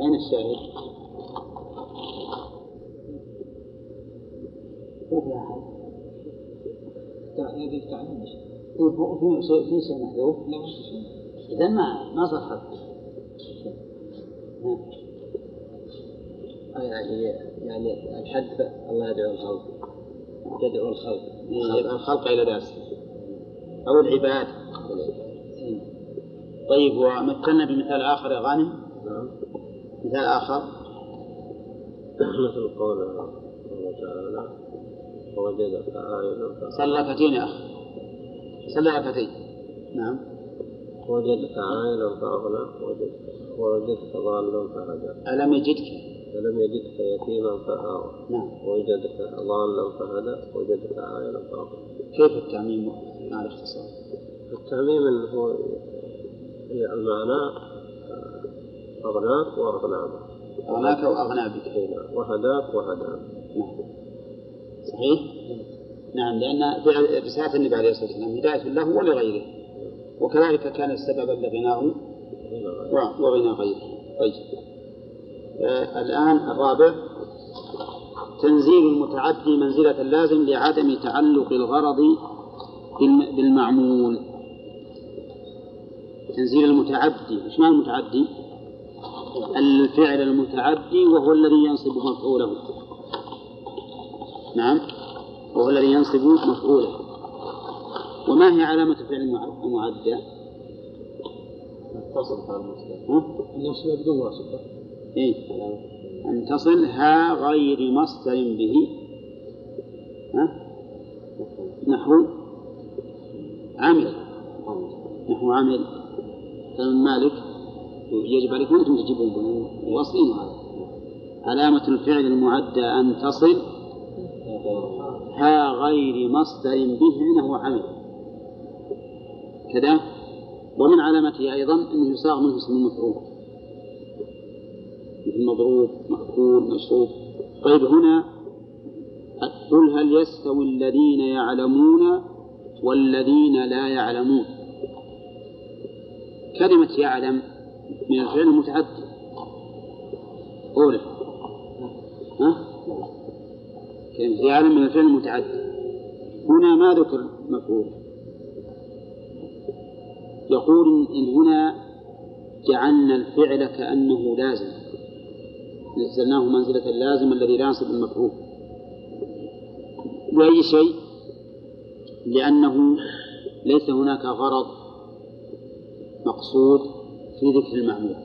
أين الشاهد؟ ما في أحد هذه التعليم في شيء في شيء محذوف لا إذا ما ما صح حذف نعم. يعني يعني الحذف الله يدعو الخلق. يدعو الخلق. يدعو الخلق إلى درس أو العباد. طيب ومثلنا بمثال آخر يا غانم. مثال آخر. مثل قول الله تعالى ووجدك عائلا صلى ركعتين يا أخي. صلى ركعتين نعم. وجدك عائلا فأغنى وجدك ووجدك ضالا فهدى. ألم يجدك؟ فلم يجدك يتيما فآوى. نعم. ووجدك ضالا فهدى ووجدك عائلا فأغنى. كيف التعميم؟ مع الاختصار؟ التعميم اللي هو المعنى أغناك وأغناك. أغناك وأغنى بك نعم. وهداك وهداك. نعم. صحيح؟ نعم لأن فعل رسالة النبي عليه الصلاة والسلام هداية له ولغيره. وكذلك كان سببا لغناه وغنى غيره. طيب. آه الآن الرابع. تنزيل المتعدي منزلة اللازم لعدم تعلق الغرض بالم- بالمعمول. تنزيل المتعدي. إيش معنى المتعدي؟ الفعل المتعدي وهو الذي ينصب مفعوله. نعم. وهو الذي ينصب مفعوله. وما هي علامة الفعل المع- المعدى؟ النصب بدون واسطة. إيه؟ أن تصل ها غير مصدر به. ها؟ نحو عمل. نحو عمل. كلام مالك؟ يجب عليكم أنتم تجيبون واصلين هذا علامة الفعل المعدى أن تصل ها غير مصدر به نحو عمل. كذا. ومن علامته أيضا أنه يصاغ منه اسم المفعول. مثل مضروب مأكول مشروب. طيب هنا قل هل يستوي الذين يعلمون والذين لا يعلمون. كلمة يعلم من الفعل المتعدي أولى ها؟ كلمة يعلم من الفعل المتعدي هنا ما ذكر مفعول. يقول إن هنا جعلنا الفعل كأنه لازم. نزلناه منزلة اللازم الذي لا ينصب المفعول. لأي شيء؟ لأنه ليس هناك غرض مقصود في ذكر المعمول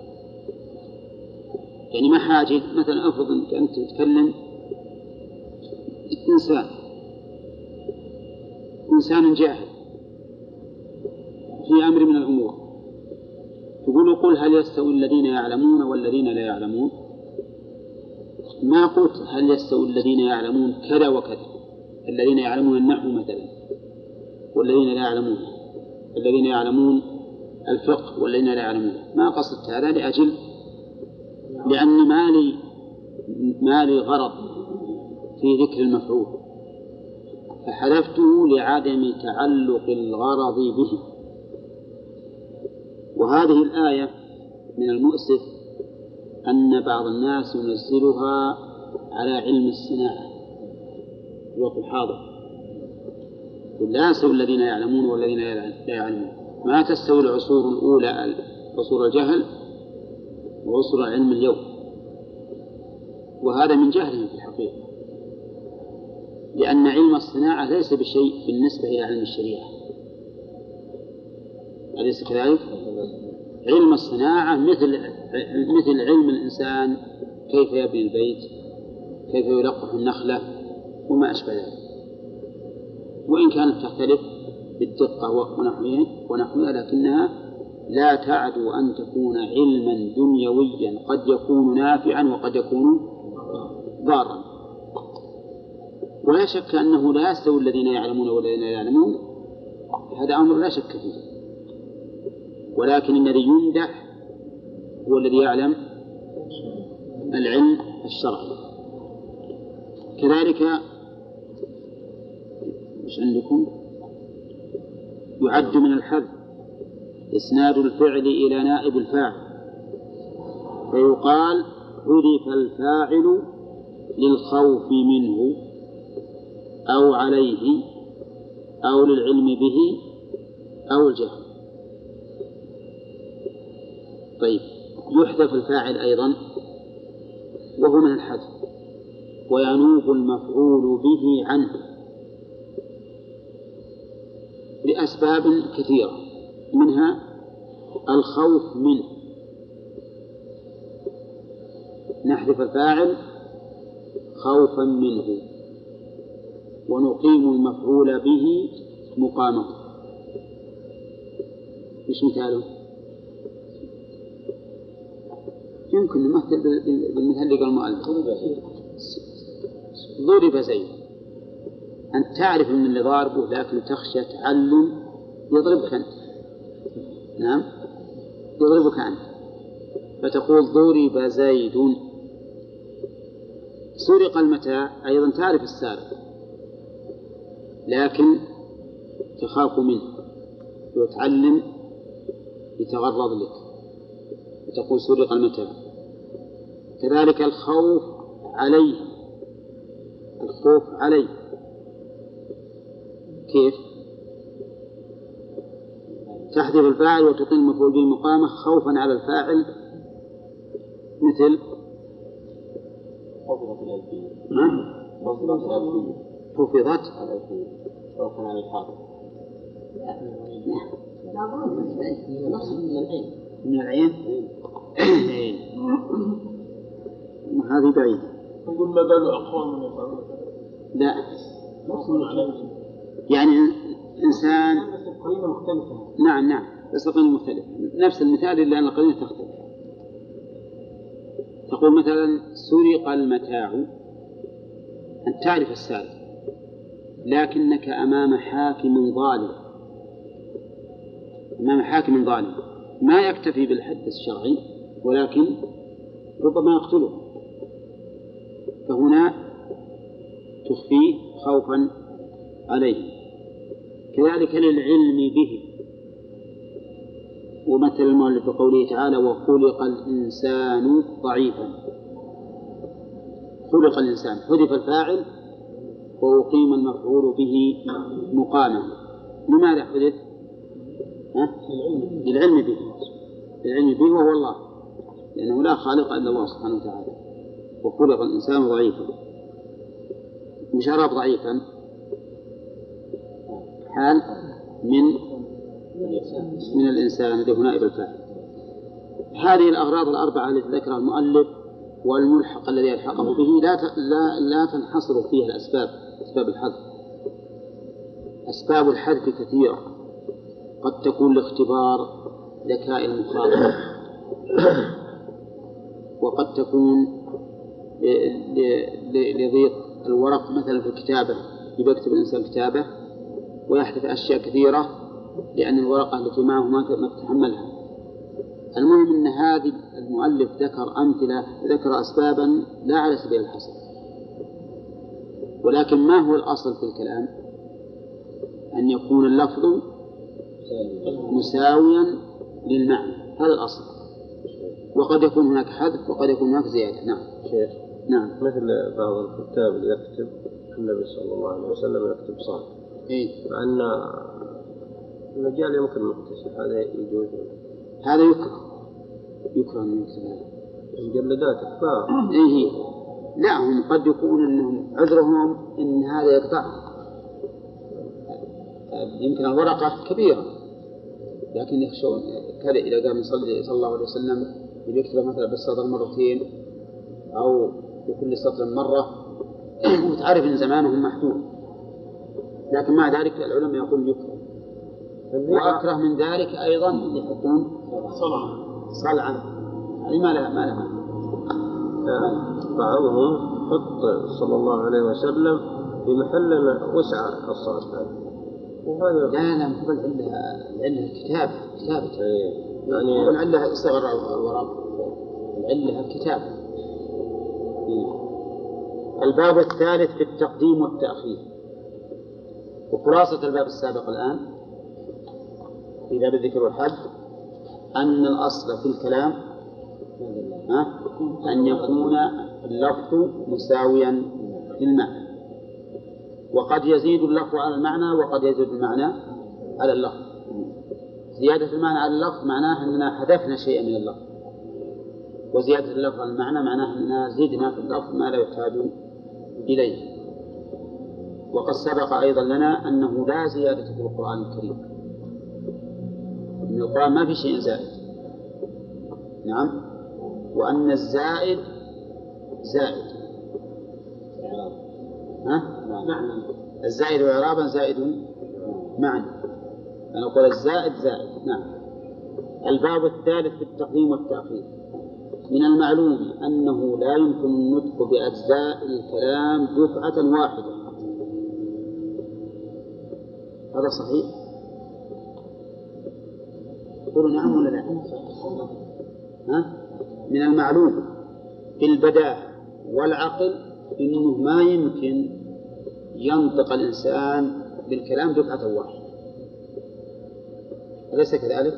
يعني ما حاجة مثلا أفرض إنك أنت تتكلم إنسان إنسان جاهل في أمر من الأمور تقول قل هل يستوي الذين يعلمون والذين لا يعلمون؟ ما قلت هل يستوي الذين يعلمون كذا وكذا الذين يعلمون النحو مثلا والذين لا يعلمون الذين يعلمون الفقه والذين لا يعلمون. ما قصدت هذا؟ لأجل لأن ما لي ما لي غرض في ذكر المفعول. فحذفته لعدم تعلق الغرض به. وهذه الآية من المؤسف أن بعض الناس ينزلها على علم الصناعة. في الوقت الحاضر يستوي الذين يعلمون والذين لا يعلمون. ما تستوي العصور الأولى عصور الجهل وعصور العلم اليوم. وهذا من جهلهم في الحقيقة. لأن علم الصناعة ليس بشيء بالنسبة إلى علم الشريعة. أليس كذلك؟ علم الصناعة مثل مثل علم الإنسان كيف يبني البيت كيف يلقح النخلة وما أشبه ذلك. وإن كانت تختلف بالدقة ونحوها ونحوها لكنها لا تعدو أن تكون علما دنيويا قد يكون نافعا وقد يكون ضارا. ولا شك أنه لا يستوي الذين يعلمون والذين لا يعلمون. هذا أمر لا شك فيه. ولكن الذي يمدح هو الذي يعلم العلم الشرعي. كذلك مش عندكم؟ يعد من الحذف إسناد الفعل إلى نائب الفاعل. فيقال حذف الفاعل للخوف منه أو عليه أو للعلم به أو الجهل. طيب يحذف الفاعل أيضا وهو من الحذف وينوب المفعول به عنه. لأسباب كثيرة. منها الخوف منه نحذف الفاعل خوفا منه. ونقيم المفعول به مقامه. إيش مثاله؟ يمكن نمثل بالمثال اللي قال المؤلف. ضرب زيد. أنت تعرف أن اللي ضاربه لكن تخشى تعلم يضربك أنت. نعم؟ يضربك أنت. فتقول ضرب زيد. سرق المتاع أيضا تعرف السارق. لكن تخاف منه. وتعلم يتغرض لك. وتقول سرق المتاع. كذلك الخوف عليه. الخوف عليه. كيف؟ تحذف الفاعل وتقيم المفعول به مقامه خوفا على الفاعل. مثل حفظت الألفية نعم حفظت الألفية حفظت خوفا على الحافظ من العين. من العين. هذه بعيدة. نقول ما بال أقوام لا. يعني إنسان القرينة مختلفة. نعم نعم بس القرينة مختلفة. نفس المثال إلا أن القرينة تختلف. تقول مثلا سرق المتاع. أنت تعرف السارق لكنك أمام حاكم ظالم. أمام حاكم ظالم. ما يكتفي بالحد الشرعي ولكن ربما يقتله. فهنا تخفيه خوفا عليه. كذلك للعلم به. ومثل المؤلف بقوله تعالى وخلق الإنسان ضعيفا. خلق الإنسان حذف الفاعل وأقيم المفعول به مقاما. لماذا حذف؟ للعلم به. للعلم به وهو الله. لأنه لا خالق إلا الله سبحانه وتعالى. وخلق الإنسان ضعيفا. مش ضعيفا. حال من من الإنسان اللي هو نائب الفاعل هذه الأغراض الأربعة التي ذكرها المؤلف والملحق الذي يلحقه به لا لا لا تنحصر فيها الأسباب أسباب الحذف. أسباب الحذف كثيرة. قد تكون لاختبار ذكاء المخاطب وقد تكون لضيق الورق مثلا في الكتابة يكتب الإنسان كتابة. ويحدث أشياء كثيرة لأن الورقة التي معه ما تتحملها. المهم أن هذه المؤلف ذكر أمثلة ذكر أسبابا لا على سبيل الحصر. ولكن ما هو الأصل في الكلام؟ أن يكون اللفظ مساويا للمعنى. هذا الأصل. وقد يكون هناك حذف وقد يكون هناك زيادة. نعم. شيخ نعم. مثل بعض الكتاب اللي يكتب النبي صلى الله عليه وسلم يكتب صاد إيه. مع أن المجال يمكن مكتسب هذا يجوز. هذا يكره. يكره أن يكتب هذا مجلدات كفار إيه لا هم قد يكون أنهم عذرهم أن هذا يقطع. يمكن الورقة كبيرة لكن يخشون. كذا إذا قام يصلي صلى الله عليه وسلم يبي يكتبه مثلا بالسطر مرتين أو بكل سطر مرة. وتعرف أن زمانهم محدود. لكن مع ذلك العلماء يقول يكره. وأكره من ذلك أيضا اللي يحطون صنعة صلعا. هذه ما لها ما لها. معنى. بعضهم حط صلى الله عليه وسلم في محل وسع الصاد هذا وهذا لا لا بالعلة العلة الكتابة كتابة إيه، يعني يعني العلة صغر الورق العلة الكتابة الباب الثالث في التقديم والتأخير. وخلاصة الباب السابق الآن في باب الذكر والحد أن الأصل في الكلام؟ أن يكون اللفظ مساويا في المعنى وقد يزيد اللفظ على المعنى وقد يزيد المعنى على اللفظ. زيادة المعنى على اللفظ معناه أننا حذفنا شيئا من اللفظ. وزيادة اللفظ على المعنى معناه أننا زدنا في اللفظ ما لا يحتاج إليه. وقد سبق أيضا لنا أنه لا زيادة في القرآن الكريم. إن القرآن ما في شيء زائد. نعم. وأن الزائد زائد. ها؟ معنى الزائد إعرابا زائد معنى. فنقول الزائد زائد. نعم. الباب الثالث في التقديم والتأخير. من المعلوم أنه لا يمكن النطق بأجزاء الكلام دفعة واحدة. هذا صحيح؟ قولوا نعم ولا لا؟ ها؟ من المعلوم بالبداهة والعقل أنه ما يمكن ينطق الإنسان بالكلام دفعة واحدة أليس كذلك؟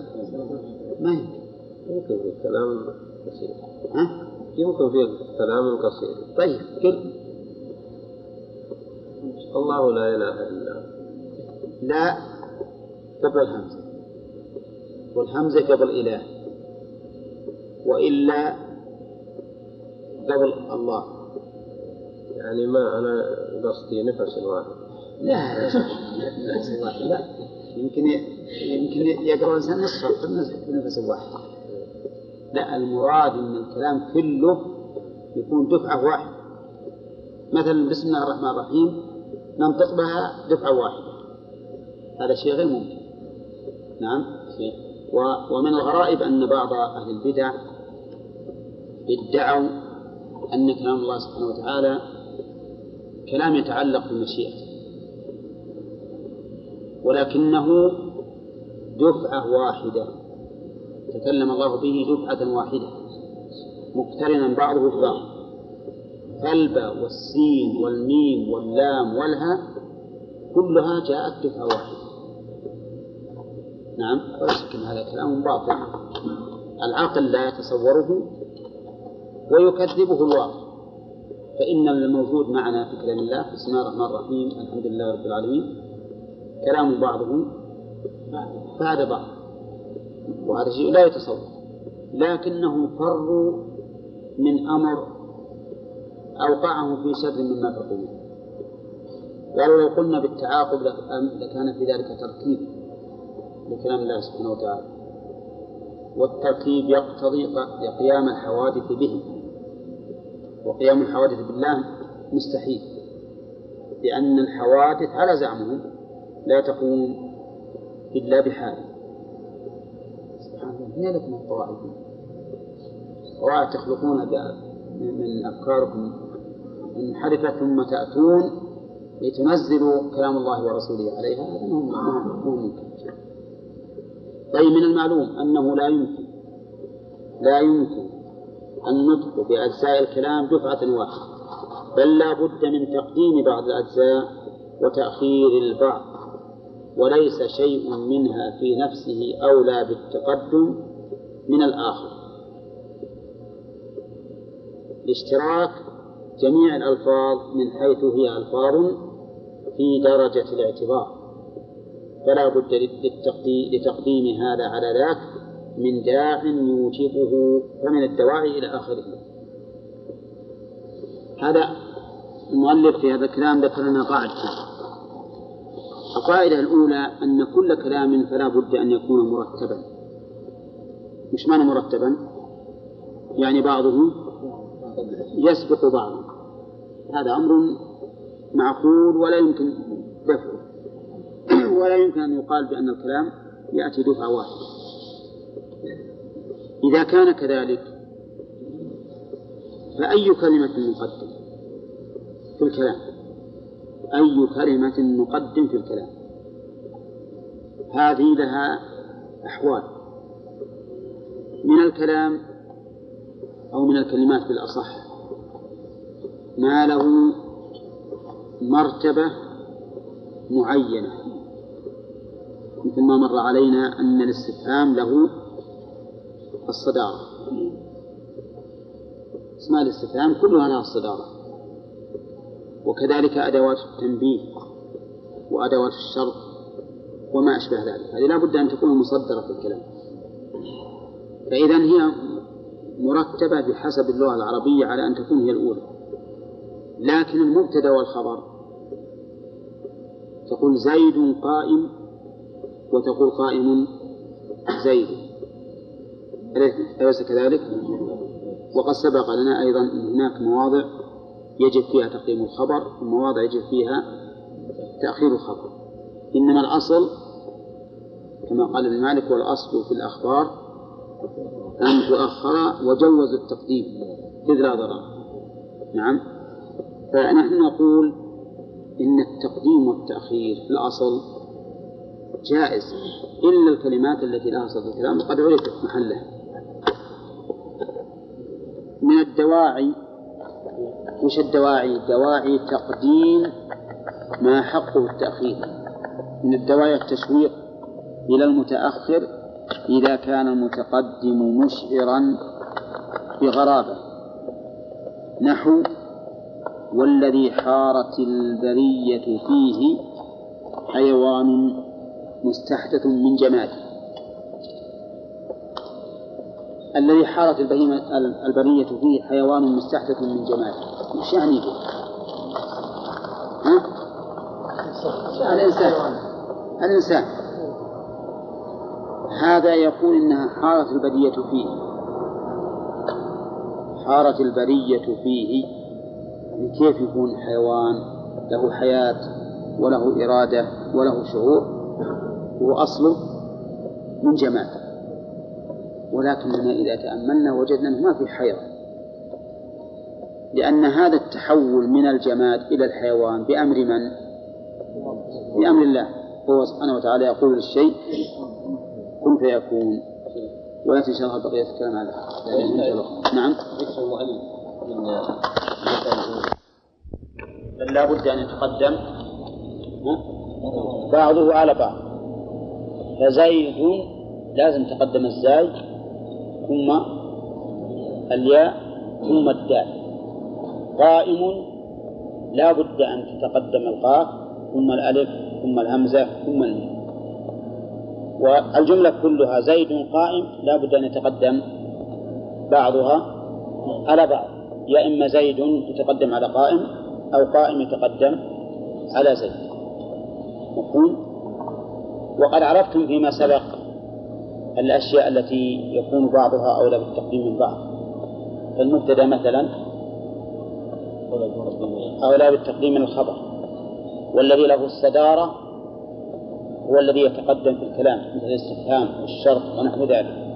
ما يمكن يمكن في الكلام قصير ها؟ يمكن في كلام قصير طيب قل الله لا إله إلا هو لا قبل الهمزة والهمزة قبل إله وإلا قبل الله. يعني ما أنا قصدي نفس واحد لا نفس واحد لا. يمكن يمكن يقرأ الإنسان نصف في النفس الواحد لا المراد أن الكلام كله يكون دفعة واحدة. مثلا بسم الله الرحمن الرحيم ننطق بها دفعة واحدة. هذا شيء غير ممكن. نعم. ومن الغرائب أن بعض أهل البدع ادعوا أن كلام الله سبحانه وتعالى كلام يتعلق بالمشيئة ولكنه دفعة واحدة. تكلم الله به دفعة واحدة مقترنا بعضه ببعض. فالباء والسين والميم واللام والهاء كلها جاءت دفعة واحدة. نعم. ولا شك أن هذا كلام باطل. العقل لا يتصوره ويكذبه الواقع. فإن الموجود معنا في كلام الله بسم الله الرحمن الرحيم الحمد لله رب العالمين. كلام بعضه بعد بعض. وهذا شيء لا يتصور. لكنهم فروا من أمر أوقعهم في شر مما تقولون. قالوا لو قلنا بالتعاقب لكان في ذلك تركيب. لكلام الله سبحانه وتعالى. والتركيب يقتضي قيام الحوادث به. وقيام الحوادث بالله مستحيل. لأن الحوادث على زعمهم لا تقوم إلا بحال. سبحان الله. من لكم القواعد. قواعد تخلقون من أفكاركم. منحرفة ثم تأتون لتنزلوا كلام الله ورسوله عليها. هذا مو ممكن. طيب من المعلوم أنه لا يمكن لا يمكن النطق بأجزاء الكلام دفعة واحدة بل لا بد من تقديم بعض الأجزاء وتأخير البعض وليس شيء منها في نفسه أولى بالتقدم من الآخر. لاشتراك جميع الألفاظ من حيث هي ألفاظ في درجة الاعتبار. فلا بد لتقديم هذا على ذاك من داع يوجبه ومن الدواعي إلى آخره. هذا المؤلف في هذا الكلام ذكر لنا قاعدتين القاعدة الأولى أن كل كلام فلا بد أن يكون مرتبا. مش معنى مرتبا؟ يعني بعضه يسبق بعضا. هذا أمر معقول ولا يمكن دفعه. ولا يمكن أن يقال بأن الكلام يأتي دفعة واحدة. إذا كان كذلك فأي كلمة نقدم في الكلام؟ أي كلمة نقدم في الكلام؟ هذه لها أحوال. من الكلام أو من الكلمات بالأصح ما له مرتبة معينة. ما مر علينا أن الاستفهام له الصدارة. أسماء الاستفهام كلها لها الصدارة وكذلك أدوات التنبيه وأدوات الشرط وما أشبه ذلك. هذه لا بد أن تكون مصدرة في الكلام. فإذا هي مرتبة بحسب اللغة العربية على أن تكون هي الأولى. لكن المبتدأ والخبر تقول زيد قائم وتقول قائم زيد. أليس كذلك؟ وقد سبق لنا أيضا أن هناك مواضع يجب فيها تقديم الخبر ومواضع يجب فيها تأخير الخبر. إنما الأصل كما قال ابن مالك والأصل في الأخبار أن تؤخر وجوز التقديم. إذ لا ضرر. نعم. فنحن نقول إن التقديم والتأخير في الأصل جائز إلا الكلمات التي لها صدر الكلام وقد عرفت محلها من الدواعي وش الدواعي؟ دواعي تقديم ما حقه التأخير من الدواعي التشويق إلى المتأخر إذا كان المتقدم مشعرا بغرابة نحو والذي حارت البرية فيه حيوان مستحدث من جماله الذي حارت البهيمة البرية فيه حيوان مستحدث من جماله وش يعني به؟ ها؟ الإنسان. الإنسان. هذا يقول إنها حارت البرية فيه. حارت البرية فيه. يعني كيف يكون حيوان؟ له حياة وله إرادة وله شعور. هو أصله من جمال ولكننا إذا تأملنا وجدنا أنه ما في حيرة. لأن هذا التحول من الجماد إلى الحيوان بأمر من؟ بأمر الله. هو سبحانه وتعالى يقول للشيء كن فيكون. ويأتي إن شاء الله بقية الكلام على نعم. بل لا بد أن يتقدم. بعضه على بعض. فزيد لازم تقدم الزاي ثم الياء ثم الدال. قائم لا بد أن تتقدم القاف ثم الألف ثم الهمزة ثم الميم والجملة كلها زيد قائم لا بد أن يتقدم بعضها على بعض. يا إما زيد يتقدم على قائم أو قائم يتقدم على زيد مفهوم؟ وقد عرفتم فيما سبق الأشياء التي يكون بعضها أولى بالتقديم من بعض. فالمبتدأ مثلا أولى بالتقديم من الخبر والذي له الصدارة هو الذي يتقدم في الكلام مثل الاستفهام والشرط ونحو ذلك.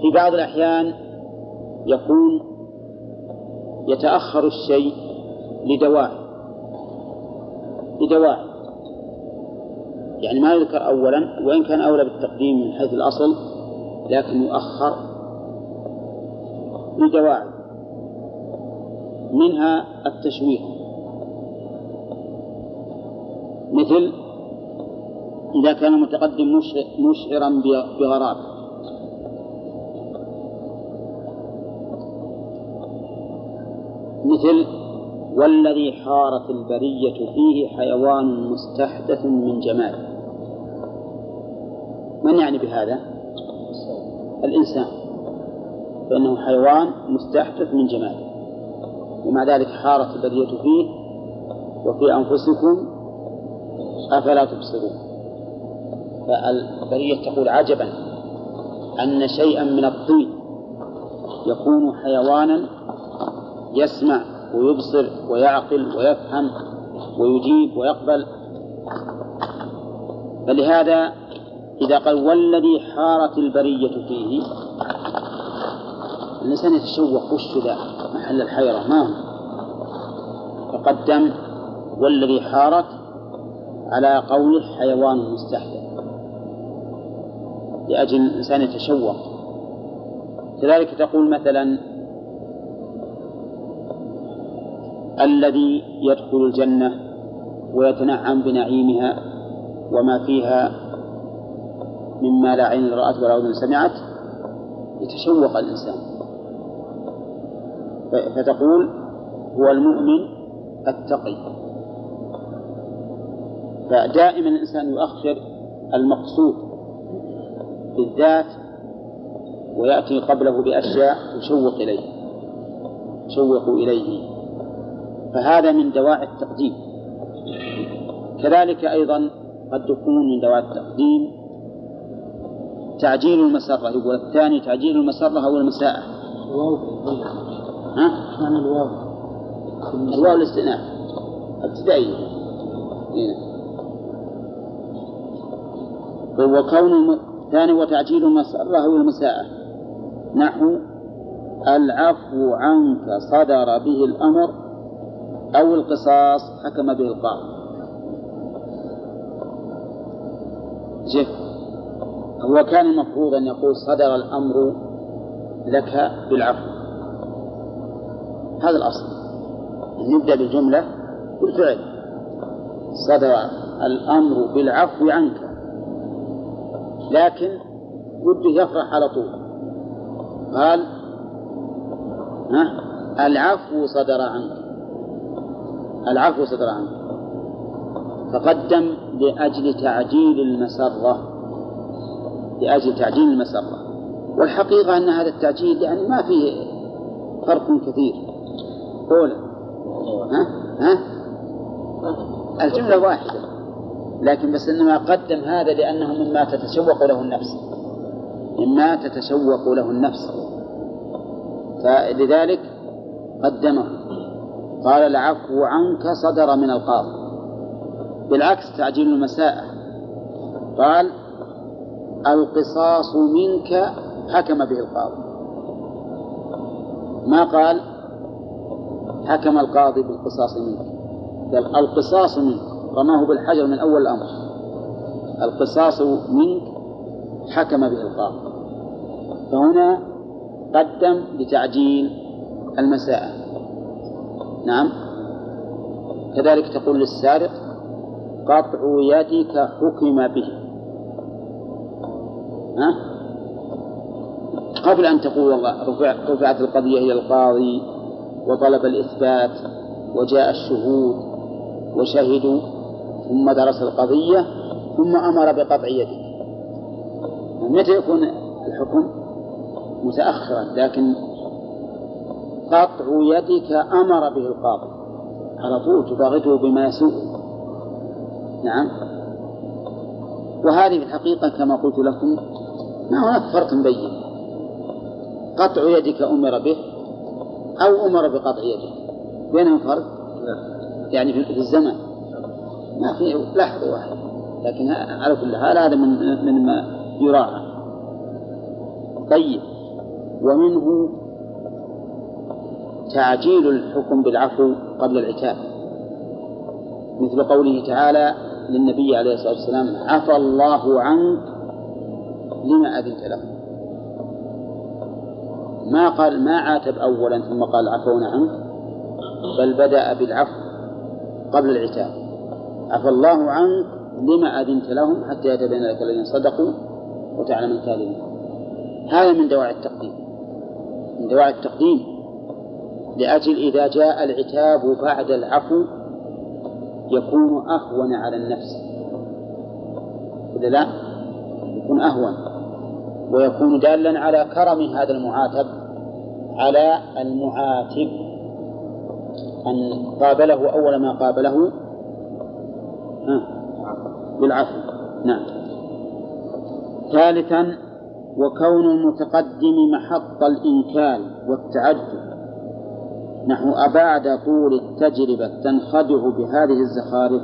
في بعض الأحيان يكون يتأخر الشيء لدواعي لدواعي يعني ما يذكر أولا وإن كان أولى بالتقديم من حيث الأصل لكن يؤخر لدواعي. منها التشويه. مثل إذا كان المتقدم مشعرا بغرابة. مثل والذي حارت البرية فيه حيوان مستحدث من جمال. من يعني بهذا؟ الإنسان. فإنه حيوان مستحدث من جماله ومع ذلك حارت البرية فيه وفي أنفسكم أفلا تبصرون. فالبرية تقول عجبا أن شيئا من الطين يكون حيوانا يسمع ويبصر ويعقل ويفهم ويجيب ويقبل. فلهذا إذا قال والذي حارت البرية فيه الإنسان يتشوق وش ذا؟ محل الحيرة ما هو؟ تقدم والذي حارت على قول حيوان مستحدث لأجل الإنسان يتشوق. كذلك تقول مثلا الذي يدخل الجنة ويتنعم بنعيمها وما فيها مما لا عين رأت ولا أذن سمعت يتشوق الإنسان. فتقول هو المؤمن التقي. فدائما الإنسان يؤخر المقصود بالذات ويأتي قبله بأشياء تشوق إليه تشوق إليه. فهذا من دواعي التقديم. كذلك أيضا قد تكون من دواعي التقديم تعجيل المسرة. يقول الثاني تعجيل المسرة أو المساءة. الواو ها؟ الواو الواو الاستئناف ابتدائية هنا وكون الثاني وتعجيل المسرة أو المساءة. نحو العفو عنك صدر به الأمر أو القصاص حكم به القاضي جه. هو كان المفروض أن يقول صدر الأمر لك بالعفو. هذا الأصل. أن يبدأ بالجملة بالفعل. صدر الأمر بالعفو عنك. لكن وده يفرح على طول. قال ها؟ العفو صدر عنك. العفو صدر عنك فقدم لأجل تعجيل المسرة لأجل تعجيل المسرة. والحقيقة أن هذا التعجيل يعني ما فيه فرق كثير. أولا ها؟ ها؟ الجملة واحدة لكن بس إنما قدم هذا لأنه مما تتشوق له النفس. مما تتشوق له النفس. فلذلك قدمه. قال العفو عنك صدر من القاضي بالعكس تعجيل المساءة قال القصاص منك حكم به القاضي. ما قال؟ حكم القاضي بالقصاص منك. قال القصاص منك. رماه بالحجر من أول الأمر. القصاص منك حكم به القاضي. فهنا قدم لتعجيل المساءة نعم. كذلك تقول للسارق قطع يدك حكم به. ها؟ قبل أن تقول والله رفع رفعت القضية إلى القاضي وطلب الإثبات وجاء الشهود وشهدوا ثم درس القضية ثم أمر بقطع يدك. متى يكون الحكم؟ متأخرا لكن قطع يدك أمر به القاضي. على طول تباغته بما يسوء. نعم. وهذه في الحقيقة كما قلت لكم ما هناك فرق بين قطع يدك أمر به أو أمر بقطع يدك. بينهم فرق؟ يعني في الزمن ما في لحظة واحدة لكن على كل حال هذا من من ما يراعى طيب. ومنه تعجيل الحكم بالعفو قبل العتاب. مثل قوله تعالى للنبي عليه الصلاة والسلام عفى الله عنك لما أذنت له. ما قال ما عاتب أولا ثم قال عفونا عنك بل بدأ بالعفو قبل العتاب. عفى الله عنك لما أذنت لهم حتى يتبين لك الذين صدقوا وتعلم الكاذبين. هذا من دواعي التقديم. من دواعي التقديم. لأجل إذا جاء العتاب بعد العفو يكون أهون على النفس. إذا لا؟ يكون أهون. ويكون دالا على كرم هذا المعاتب على المعاتب. أن قابله أول ما قابله بالعفو. نعم. ثالثا وكون المتقدم محط الإنكال والتعجب. نحو أبعد طول التجربة تنخدع بهذه الزخارف.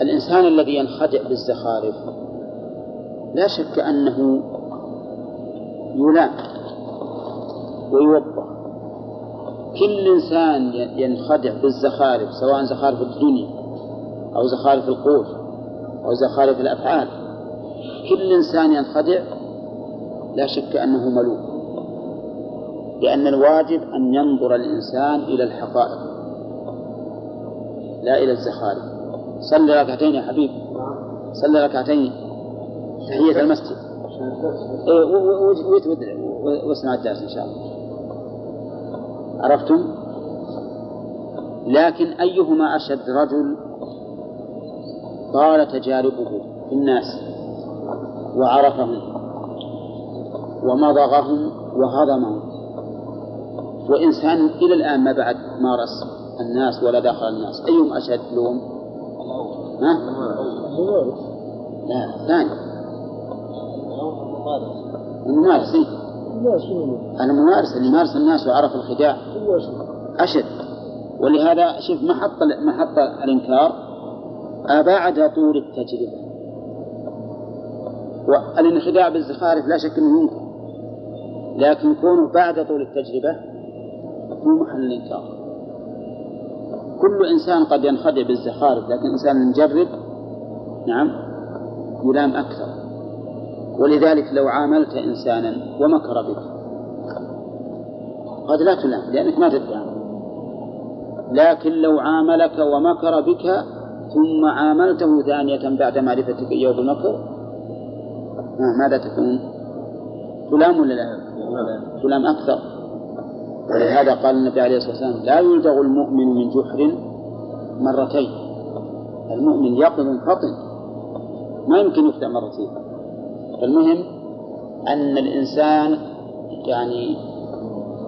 الإنسان الذي ينخدع بالزخارف لا شك أنه يلام ويوبخ كل إنسان ينخدع بالزخارف سواء زخارف الدنيا أو زخارف القول أو زخارف الأفعال. كل إنسان ينخدع لا شك أنه ملوم لأن الواجب أن ينظر الإنسان إلى الحقائق لا إلى الزخارف. صل ركعتين يا حبيب صل ركعتين. تحية المسجد. إيه واسمع الدرس إن شاء الله. عرفتم؟ لكن أيهما أشد رجل؟ طال تجاربه في الناس وعرفهم ومضغهم وهضمهم. وإنسان إلى الآن ما بعد مارس الناس ولا دخل الناس. أيهم أشد لوم؟ ها؟ لا الثاني الممارس إيه؟ الممارس اللي مارس الناس وعرف الخداع. أشد. ولهذا شوف محط محط الإنكار. أبعد طول التجربة. والانخداع بالزخارف لا شك أنه ينكر. لكن كونه بعد طول التجربة هو محل الإنكار كل إنسان قد ينخدع بالزخارف لكن إنسان مجرب نعم يلام أكثر. ولذلك لو عاملت إنسانا ومكر بك قد لا تلام لأنك ما تدري عنه لكن لو عاملك ومكر بك ثم عاملته ثانية بعد معرفتك إياه بالمكر ماذا تكون؟ تلام ولا لا؟ تلام أكثر. ولهذا قال النبي عليه الصلاة والسلام لا يلدغ المؤمن من جحر مرتين. المؤمن يقظ فطن ما يمكن يفتح مرتين المهم أن الإنسان يعني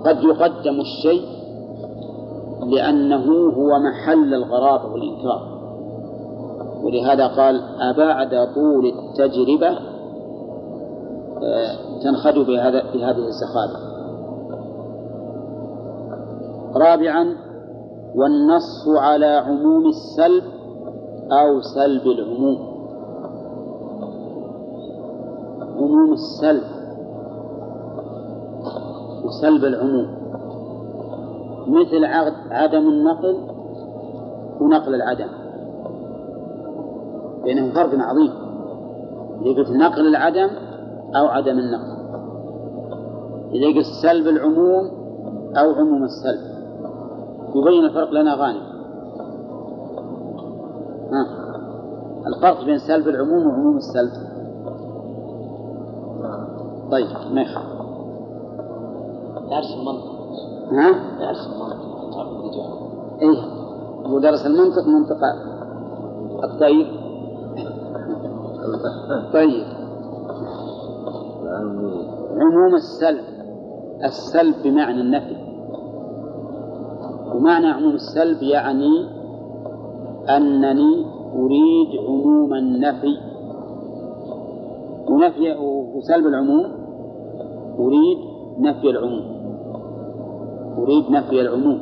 قد يقدم الشيء لأنه هو محل الغرابة والإنكار. ولهذا قال أبعد طول التجربة آه، تنخدع بهذا بهذه الزخارف. رابعا والنص على عموم السلب أو سلب العموم. عموم السلب وسلب العموم. مثل عدم النقل ونقل العدم. بينهم فرق عظيم. إذا قلت نقل العدم أو عدم النقل. إذا قلت سلب العموم أو عموم السلب. يبين الفرق لنا غانم. ها. الفرق بين سلب العموم وعموم السلب. طيب ما يخالف درس المنطق. ها؟ درس المنطق. إيه. ودرس المنطق منطق الطيب طيب. عموم السلب. السلب بمعنى النفي. ومعنى عموم السلب يعني أنني أريد عموم النفي. ونفي وسلب العموم؟ أريد نفي العموم. أريد نفي العموم.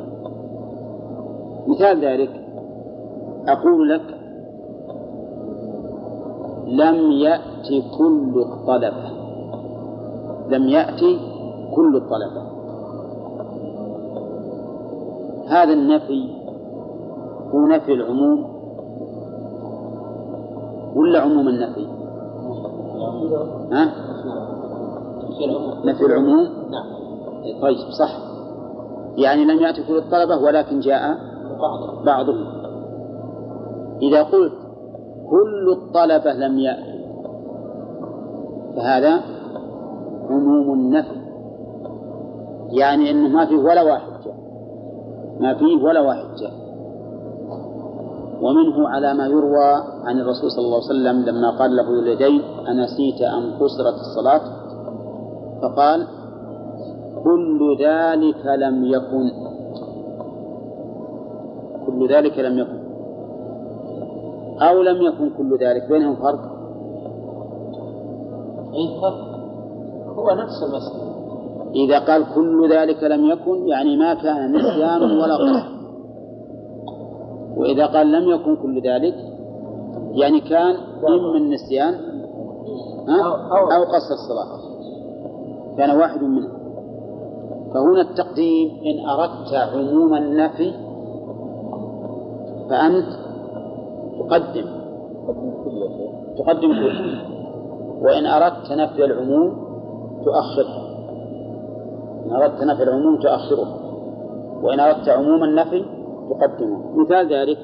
مثال ذلك أقول لك لم يأتي كل الطلبة. لم يأتي كل الطلبة. هذا النفي هو نفي العموم ولا عموم النفي؟ ها؟ نفي العموم؟ نعم طيب صح يعني لم يأتي كل الطلبة ولكن جاء بعضهم إذا قلت كل الطلبة لم يأتوا فهذا عموم النفي يعني أنه ما فيه ولا واحد ما فيه ولا جاء. ومنه على ما يروى عن الرسول صلى الله عليه وسلم لما قال له اليدين أنسيت أن قصرت الصلاة؟ فقال كل ذلك لم يكن. كل ذلك لم يكن. أو لم يكن كل ذلك بينهم فرق؟ اي فرق. هو نفس المسألة. إذا قال كل ذلك لم يكن يعني ما كان نسيان ولا قصر وإذا قال لم يكن كل ذلك يعني كان إما النسيان؟ أو قصر الصلاة. كان واحد منهم. فهنا التقديم إن أردت عموم النفي فأنت تقدم. تقدم كله. وإن أردت نفي العموم تؤخره. إن أردت نفي العموم تؤخره وإن أردت عموم النفي تقدمه. مثال ذلك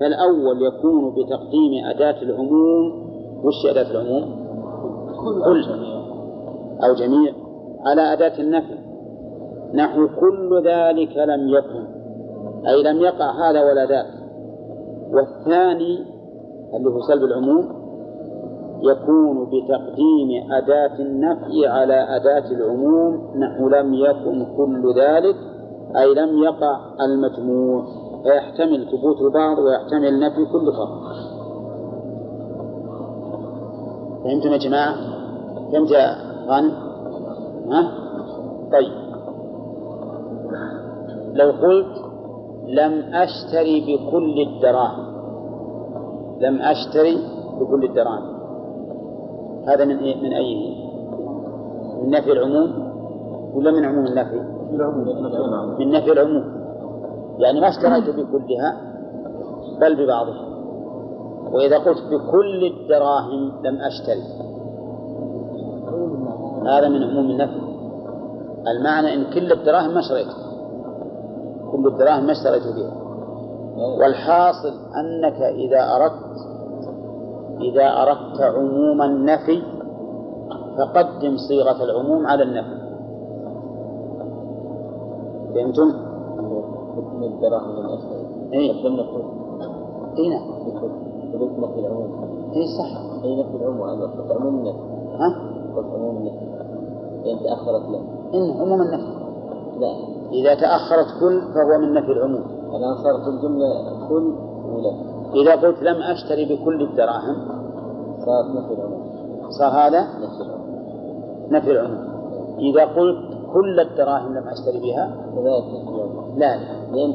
فالأول يكون بتقديم أداة العموم وش أداة العموم؟ كل أو جميع. على أداة النفي. نحو كل ذلك لم يكن أي لم يقع هذا ولا ذاك. والثاني اللي هو سلب العموم يكون بتقديم أداة النفي على أداة العموم نحو لم يكن كل ذلك أي لم يقع المجموع فيحتمل ثبوت البعض ويحتمل نفي كل فرد فهمتم يا جماعة؟ فهمت يا غانم؟ ها؟ طيب لو قلت لم أشتري بكل الدراهم لم أشتري بكل الدراهم هذا من إيه؟ من أيه؟ من نفي العموم ولا من عموم النفي؟ من نفي العموم يعني ما اشتريت بكلها بل ببعضها وإذا قلت بكل الدراهم لم أشتري هذا من عموم النفي المعنى إن كل الدراهم ما شريتها كل الدراهم ما اشتريت بها والحاصل أنك إذا أردت إذا أردت عموم النفي فقدم صيغة العموم على النفي. فهمتم؟ إيه. إيه نعم. العموم. إيه صح. أي نفي العموم؟ أنا قلت عموم النفي. ها؟ قلت عموم النفي. لأن تأخرت له. إن عموم النفي. لا. إذا تأخرت كل فهو من نفي العموم. الآن صارت الجملة كل ولا إذا قلت لم أشتري بكل الدراهم صارت نفي العموم صار هذا؟ نفي العموم إذا قلت كل الدراهم لم أشتري بها؟ كذلك لا لا. لأن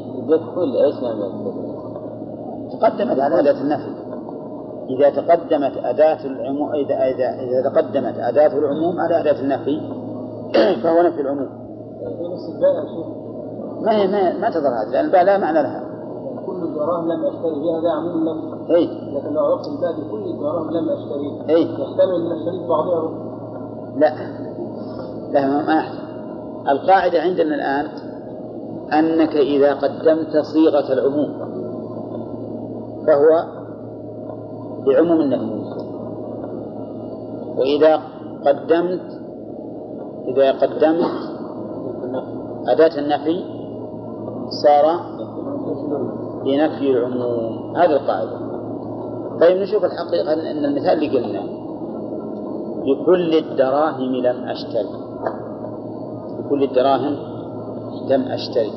كل إيش معنى تقدمت على أداة النفي. إذا تقدمت أداة العموم إذا إذا إذا تقدمت أداة العموم على أداة النفي. فهو نفي العموم. ما ما, ما تظهر هذه لأن الباء لا معنى لها. كل الدراهم لم اشتري بها ده عموم النفي أي لكن لو عرفت الباء بكل الدراهم لم اشتري أي يحتمل أن اشتريت بعضها لا. لا ما يحتمل القاعدة عندنا الآن أنك إذا قدمت صيغة العموم فهو لعموم النفي وإذا قدمت إذا قدمت أداة النفي صار لنفي العموم. هذه القاعدة. طيب نشوف الحقيقة أن المثال اللي قلنا بكل الدراهم لم أشتري. بكل الدراهم لم أشتري.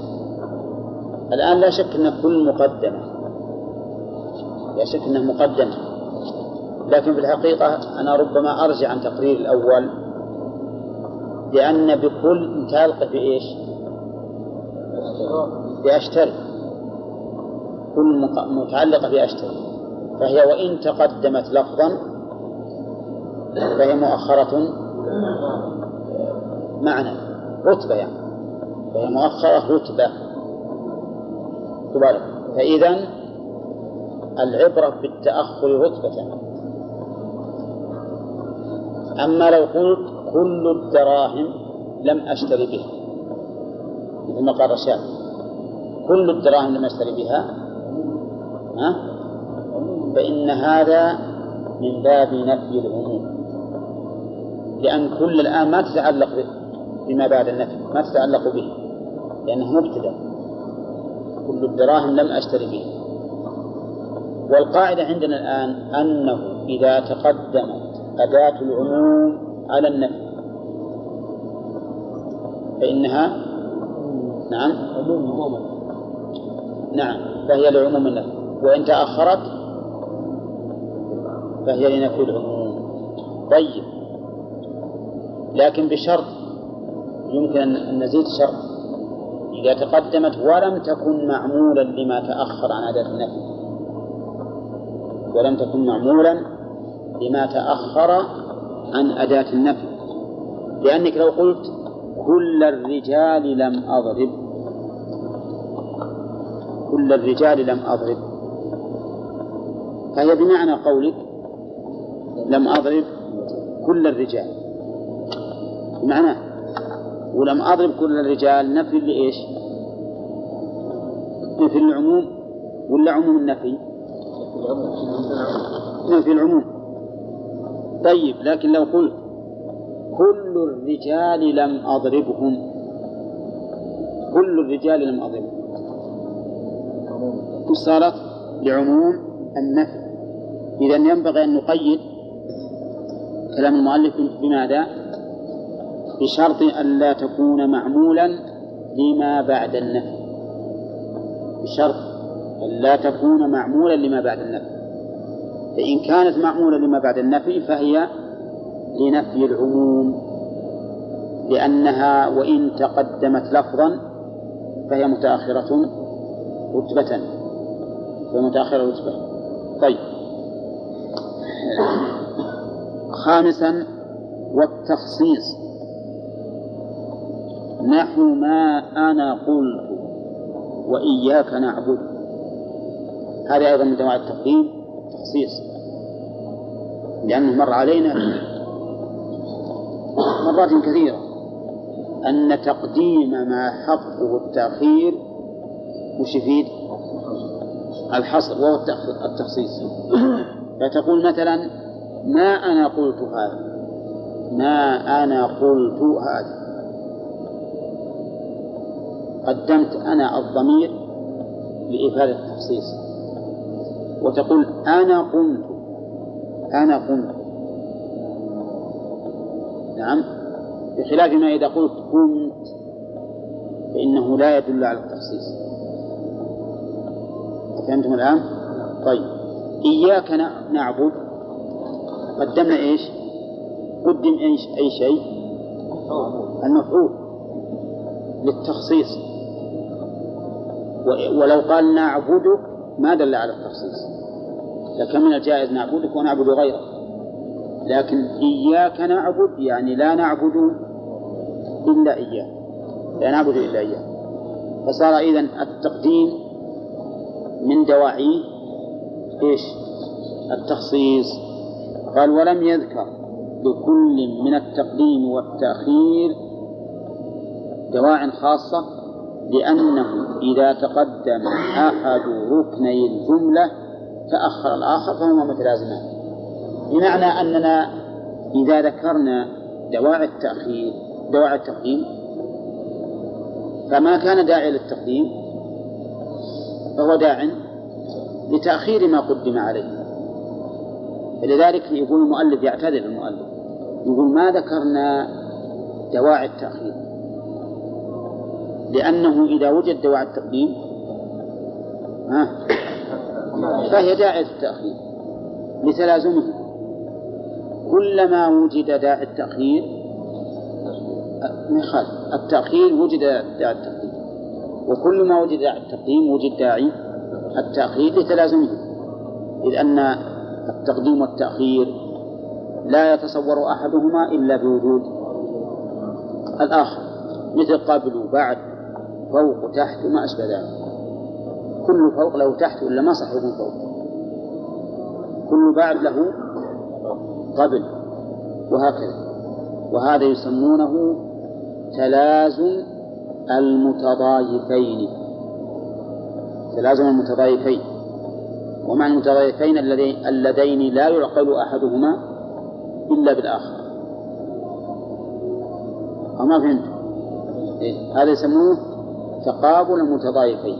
الآن لا شك أن كل مقدمة لا شك أنها مقدمة. لكن في الحقيقة أنا ربما أرجع عن تقرير الأول لأن بكل متعلقة بإيش؟ بأشتري. كل متعلقة بأشتري فهي وإن تقدمت لفظا فهي مؤخرة معنى رتبة يعني فهي مؤخرة رتبة. تبارك. فإذا العبرة بالتأخر رتبة. أما لو قلت كل الدراهم لم أشتري بها مثل ما قال رشاد كل الدراهم لم أشتري بها ها؟ فإن هذا من باب نفي العموم. لأن كل الآن ما تتعلق بما بعد النفي ما تتعلق به لأنه مبتدأ. كل الدراهم لم أشتري بها والقاعدة عندنا الآن أنه إذا تقدمت أداة العموم على النفي فإنها نعم؟ عموم. نعم فهي لعموم النفي. وإن تأخرت فهي لنفي العموم. طيب. لكن بشرط يمكن أن نزيد شرط. إذا تقدمت ولم تكن معمولا لما تأخر عن أداة النفي. ولم تكن معمولا لما تأخر عن أداة النفي. لأنك لو قلت كل الرجال لم أضرب. كل الرجال لم أضرب. فهي بمعنى قولك لم أضرب كل الرجال. بمعنى ولم أضرب كل الرجال نفي لإيش؟ نفي العموم ولا عموم النفي؟ نفي العموم. طيب لكن لو قلت كل الرجال لم أضربهم. كل الرجال لم أظلم صارت؟ لعموم النفي. إذا ينبغي أن نقيد كلام المؤلف بماذا؟ بشرط أن لا تكون معمولا لما بعد النفي. بشرط أن لا تكون معمولا لما بعد النفي. فإن كانت معمولة لما بعد النفي فهي لنفي العموم لأنها وإن تقدمت لفظا فهي متأخرة رتبة. فهي متأخرة رتبة. طيب. خامسا والتخصيص. نحو ما أنا قلت وإياك نعبد. هذا أيضا من دواعي التقديم تخصيص لأنه مر علينا مرات كثيرة أن تقديم ما حقه التأخير وش يفيد؟ الحصر وهو التخصيص. فتقول مثلا ما أنا قلت هذا. ما أنا قلت هذا. قدمت أنا الضمير لإفادة التخصيص. وتقول أنا قمت. أنا قمت. نعم. بخلاف ما إذا قلت قمت فإنه لا يدل على التخصيص. فهمتم الآن؟ طيب. إياك نعبد. قدمنا إيش؟ قدم إيش؟ أي شيء؟ المفعول للتخصيص. ولو قال نعبدك ما دل على التخصيص. لكن من الجائز نعبدك ونعبد غيرك. لكن إياك نعبد يعني لا نعبد إلا إياه. لا نعبد إلا إياه. فصار إذن التقديم من دواعيه إيش؟ التخصيص. قال ولم يذكر لكل من التقديم والتأخير دواع خاصة لأنه إذا تقدم أحد ركني الجملة تأخر الآخر فهما متلازمان بمعنى أننا إذا ذكرنا دواعي التأخير دواعي التقديم فما كان داعي للتقديم فهو داع لتأخير ما قدم عليه. فلذلك يقول المؤلف يعتذر المؤلف يقول ما ذكرنا دواعي التأخير؟ لأنه إذا وجد دواعي التقديم فهي داعية التأخير لتلازمه. كلما وجد داعي التأخير ما يخالف التأخير وجد داعي التقديم وكل ما وجد داعي التقديم وجد داعي التأخير لتلازمه. إذ أن التقديم والتأخير لا يتصور أحدهما إلا بوجود الآخر مثل قبل وبعد فوق وتحت وما أشبه ذلك. كل فوق له تحت ولا ما صح يكون فوق؟ كل بعد له قبل وهكذا. وهذا يسمونه تلازم المتضايفين. تلازم المتضايفين. ومعنى المتضايفين اللذين لا يعقل أحدهما إلا بالآخر. أو ما فهمت؟ إيه؟ هذا يسموه تقابل المتضايفين.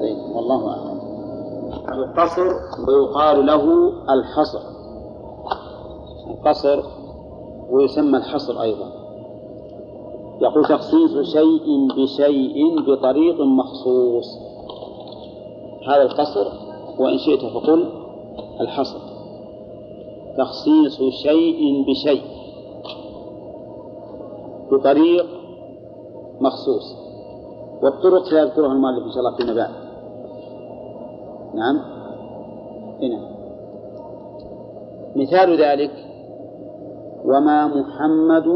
طيب والله أعلم. القصر ويقال له الحصر. القصر ويسمى الحصر أيضا. يقول تخصيص شيء بشيء بطريق مخصوص. هذا القصر وإن شئت فقل الحصر. تخصيص شيء بشيء. بطريق مخصوص. والطرق سيذكرها المؤلف إن شاء الله فيما بعد نعم. هنا مثال ذلك وما محمد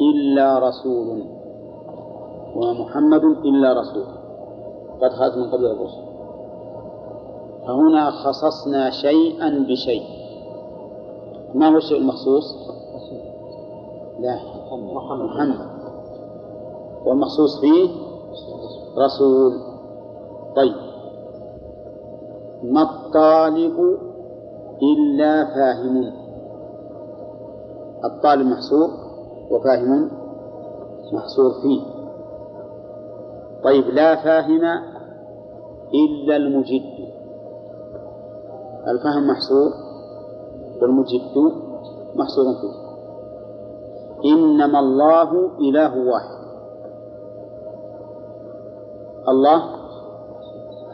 إلا رسول. وما محمد إلا رسول. قد خلت من قبل الرسل. فهنا خصصنا شيئا بشيء. ما هو الشيء المخصوص؟ لا. محمد. والمخصوص فيه رسول. طيب. ما الطالب إلا فاهم؟ الطالب محصور وفاهم محصور فيه. طيب لا فاهم إلا المجد. الفهم محصور والمجد محصور فيه. إنما الله إله واحد. الله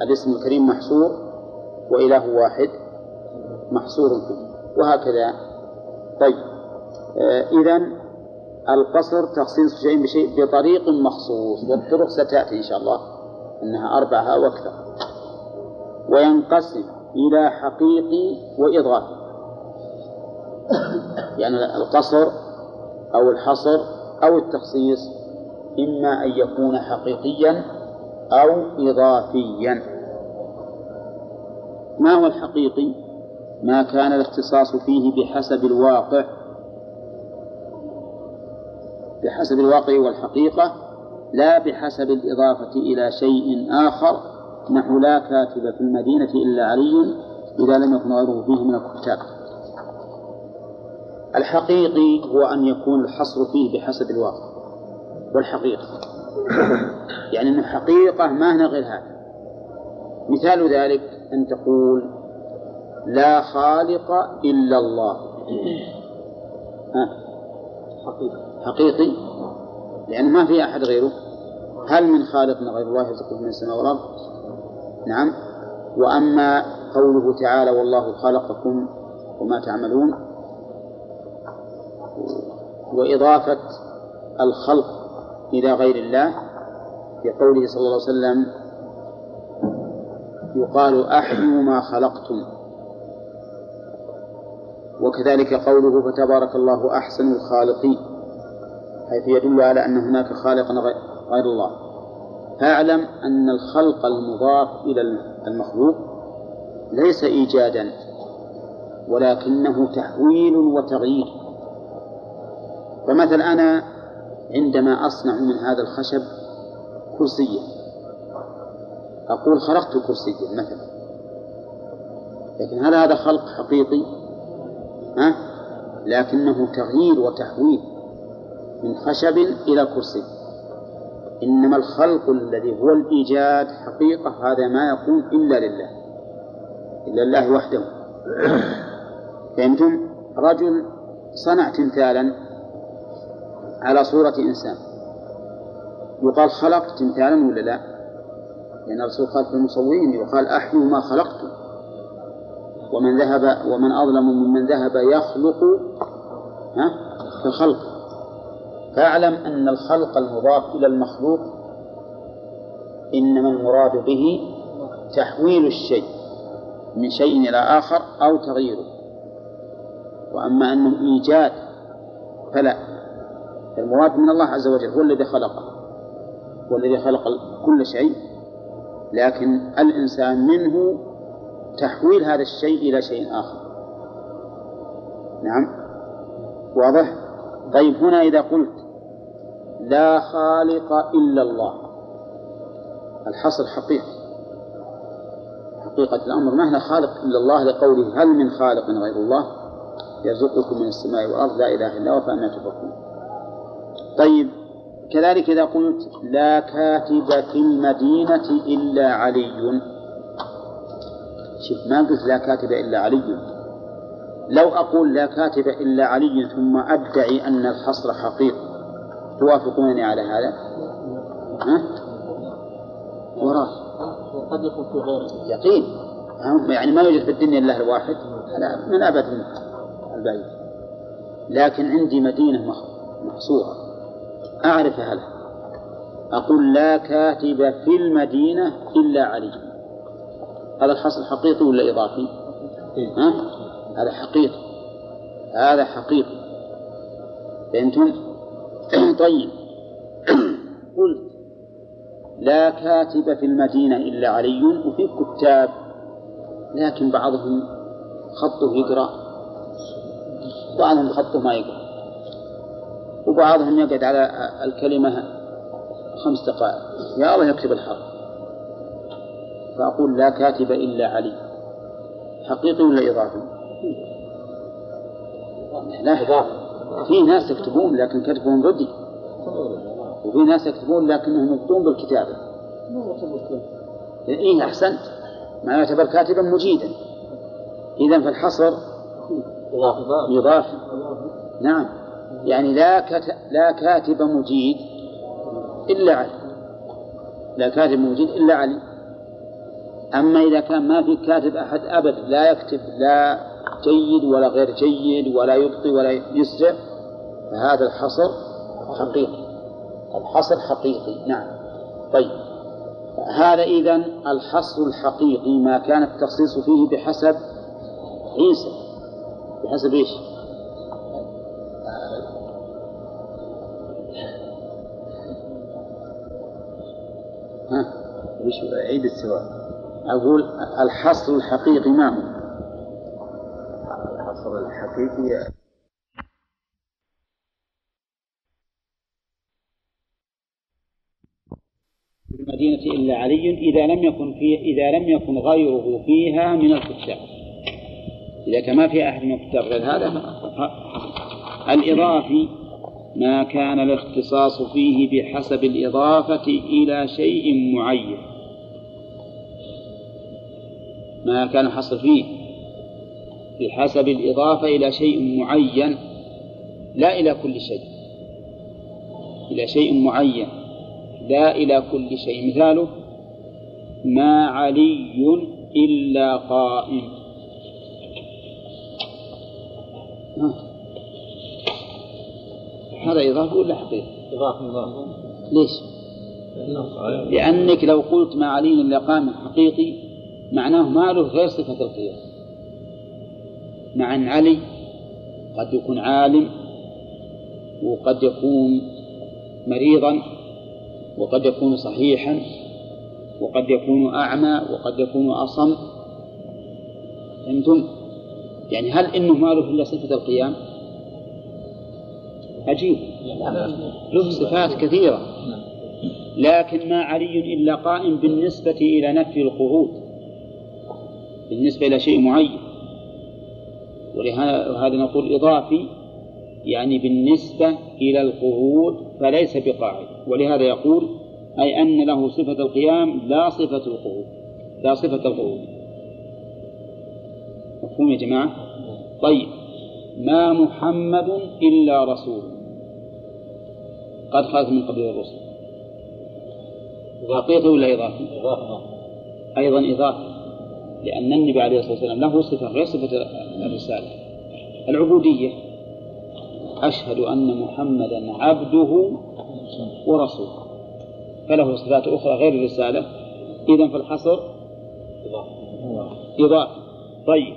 الاسم الكريم محصور وإله واحد محصور فيه. وهكذا. طيب. آه إذا القصر تخصيص شيء بشيء بطريق مخصوص. والطرق ستأتي إن شاء الله أنها أربعة أو أكثر. وينقسم. إلى حقيقي وإضافي يعني القصر أو الحصر أو التخصيص إما أن يكون حقيقيا أو إضافيا. ما هو الحقيقي؟ ما كان الاختصاص فيه بحسب الواقع. بحسب الواقع والحقيقة لا بحسب الإضافة إلى شيء آخر نحو لا كاتب في المدينة إلا علي إذا لم يكن غيره فيه من الكتاب. الحقيقي هو أن يكون الحصر فيه بحسب الواقع والحقيقة. يعني أنه حقيقة ما هنا غير هذا. مثال ذلك أن تقول لا خالق إلا الله. ها؟ حقيقة حقيقي. لأن ما في أحد غيره. هل من خالق غير الله يرزقكم من السماء والأرض؟ نعم. وأما قوله تعالى والله خلقكم وما تعملون وإضافة الخلق إلى غير الله في قوله صلى الله عليه وسلم يقال أحيوا ما خلقتم. وكذلك قوله فتبارك الله أحسن الخالقين حيث يدل على أن هناك خالقا غير الله. فاعلم أن الخلق المضاف إلى المخلوق ليس إيجادا ولكنه تحويل وتغيير فمثلا أنا عندما أصنع من هذا الخشب كرسيا أقول خلقت كرسيا مثلا لكن هل هذا خلق حقيقي؟ ها؟ لكنه تغيير وتحويل من خشب إلى كرسي إنما الخلق الذي هو الإيجاد حقيقة هذا ما يكون إلا لله إلا الله وحده. فهمتم؟ رجل صنع تمثالا على صورة إنسان. يقال خلقت تمثالا ولا لا؟ لأن الرسول قال في المصورين يقال أحيوا ما خلقتم. ومن ذهب ومن أظلم ممن ذهب يخلق ها؟ كخلق فاعلم أن الخلق المضاف إلى المخلوق إنما المراد به تحويل الشيء من شيء إلى آخر أو تغييره. وأما أنه إيجاد فلا المراد من الله عز وجل هو الذي خلقه هو الذي خلق كل شيء لكن الإنسان منه تحويل هذا الشيء إلى شيء آخر. نعم واضح؟ طيب هنا إذا قلت لا خالق إلا الله. الحصر حقيقي حقيقة الأمر ما هنا خالق إلا الله لقوله هل من خالق غير الله؟ يرزقكم من السماء والأرض لا إله إلا هو فأنا تفكون طيب كذلك إذا قلت لا كاتب في المدينة إلا علي. شوف ما قلت لا كاتب إلا علي. لو أقول لا كاتب إلا علي ثم أدعي أن الحصر حقيقي توافقونني على هذا؟ ها؟ وراه وقد يكون في غيره. يقين. يعني ما يوجد في الدنيا إلا الواحد من أبد البعيد. لكن عندي مدينة محصورة أعرف هذا أقول لا كاتب في المدينة إلا علي. هذا الحصر حقيقي ولا إضافي؟ ها؟ هذا حقيقي. هذا حقيقي. فهمتم؟ طيب. قلت لا كاتب في المدينة إلا علي وفي كتاب لكن بعضهم خطه يقرأ بعضهم خطه ما يقرأ وبعضهم يقعد على الكلمة خمس دقائق. يا الله يكتب الحرف. فأقول لا كاتب إلا علي. حقيقي ولا إضافي؟ لا في ناس يكتبون لكن كتبهم ردي وفي ناس يكتبون لكنهم يبطون بالكتابة. إيه أحسنت. ما يعتبر كاتبا مجيدا. إذا فالحصر يضاف. نعم. يعني لا. لا كاتب مجيد إلا علي. لا كاتب مجيد إلا علي. أما إذا كان ما في كاتب أحد أبدا لا يكتب لا جيد ولا غير جيد ولا يبطي ولا يسرع فهذا الحصر حقيقي الحصر حقيقي نعم طيب هذا إذا الحصر الحقيقي ما كان التخصيص فيه بحسب عيسى بحسب إيش؟ ها؟ وش عيد السؤال أقول الحصر الحقيقي ما هو؟ الحصر الحقيقي. المدينة إلا علي إذا لم يكن فيه إذا لم يكن غيره فيها من الكتاب. إذا كان ما في أحد من الكتاب غير هذا الإضافي ما كان الاختصاص فيه بحسب الإضافة إلى شيء معين. ما كان الحصر فيه. بحسب الإضافة إلى شيء معين لا إلى كل شيء. إلى شيء معين لا إلى كل شيء. مثاله ما علي إلا قائم هذا إضافة ولا حقيقة؟ إضافة إضافة. ليش؟ لأنك لو قلت ما علي إلا قائم حقيقي معناه ما له غير صفة القيام مع أن علي قد يكون عالم وقد يكون مريضا وقد يكون صحيحا وقد يكون أعمى وقد يكون أصم. فهمتم؟ يعني هل إنه ما له إلا صفة القيام؟ عجيب. له صفات كثيرة. لكن ما علي إلا قائم بالنسبة إلى نفي القعود. بالنسبة إلى شيء معين. ولهذا نقول إضافي يعني بالنسبة إلى القعود فليس بقاعد. ولهذا يقول أي أن له صفة القيام لا صفة القعود لا صفة القعود. مفهوم يا جماعة؟ طيب ما محمد إلا رسول. قد خلت من قبل الرسل. حقيقي ولا إضافي؟ أيضا إضافي. لأن النبي عليه الصلاة والسلام له صفة غير صفة الرسالة. العبودية. أشهد أن محمدا عبده ورسوله. فله صفات أخرى غير الرسالة. إذا فالحصر إضافة. طيب.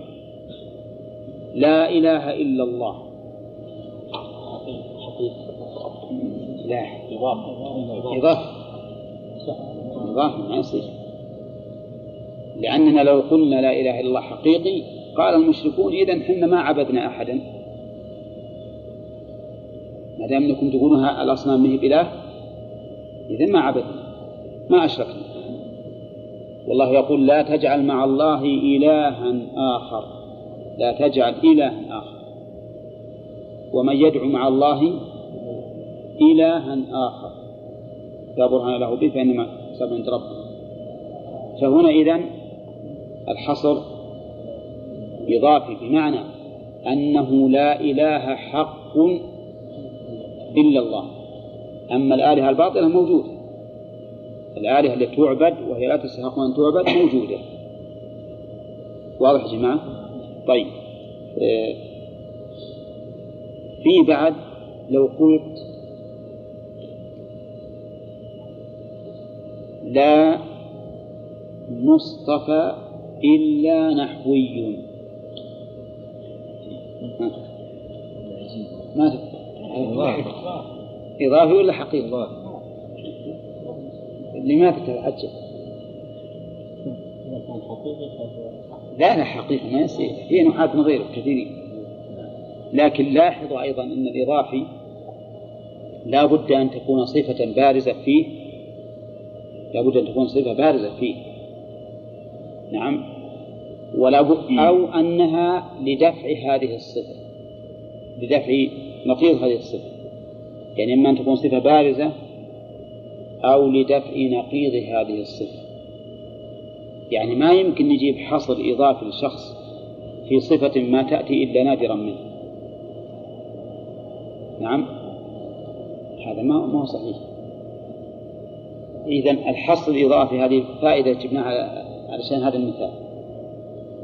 لا إله إلا الله. لا. إضافة. إضافة. ما يصير. لأننا لو قلنا لا إله إلا الله حقيقي قال المشركون إذا حنا ما عبدنا أحدا. ما دام أنكم تقولون الأصنام ما هي بإله اذا ما عبدنا ما أشركنا. والله يقول لا تجعل مع الله الها آخر. لا تجعل الها آخر. ومن يدعو مع الله الها آخر. لا برهان له به فإنما حساب عند ربه. فهنا اذا الحصر إضافي بمعنى أنه لا إله حق إلا الله. أما الآلهة الباطلة موجودة. الآلهة التي تعبد وهي لا تستحق أن تعبد موجودة. واضح يا جماعة؟ طيب. آه، في بعد لو قلت لا مصطفى إلا نحوي. ما إضافي ولا حقيقي؟ لماذا تتعجب؟ لا لا حقيقة ما يصير. في نحاة من غيره كثيرين. لكن لاحظوا أيضا أن الإضافي لا بد أن تكون صفة بارزة فيه. لا بد أن تكون صفة بارزة فيه. نعم. ولا بد أو أنها لدفع هذه الصفة. لدفع نقيض هذه الصفة. يعني إما أن تكون صفة بارزة أو لدفع نقيض هذه الصفة. يعني ما يمكن نجيب حصر إضافي لشخص في صفة ما تأتي إلا نادرا منه. نعم. هذا ما ما هو صحيح. إذا الحصر الإضافي هذه فائدة جبناها علشان هذا المثال.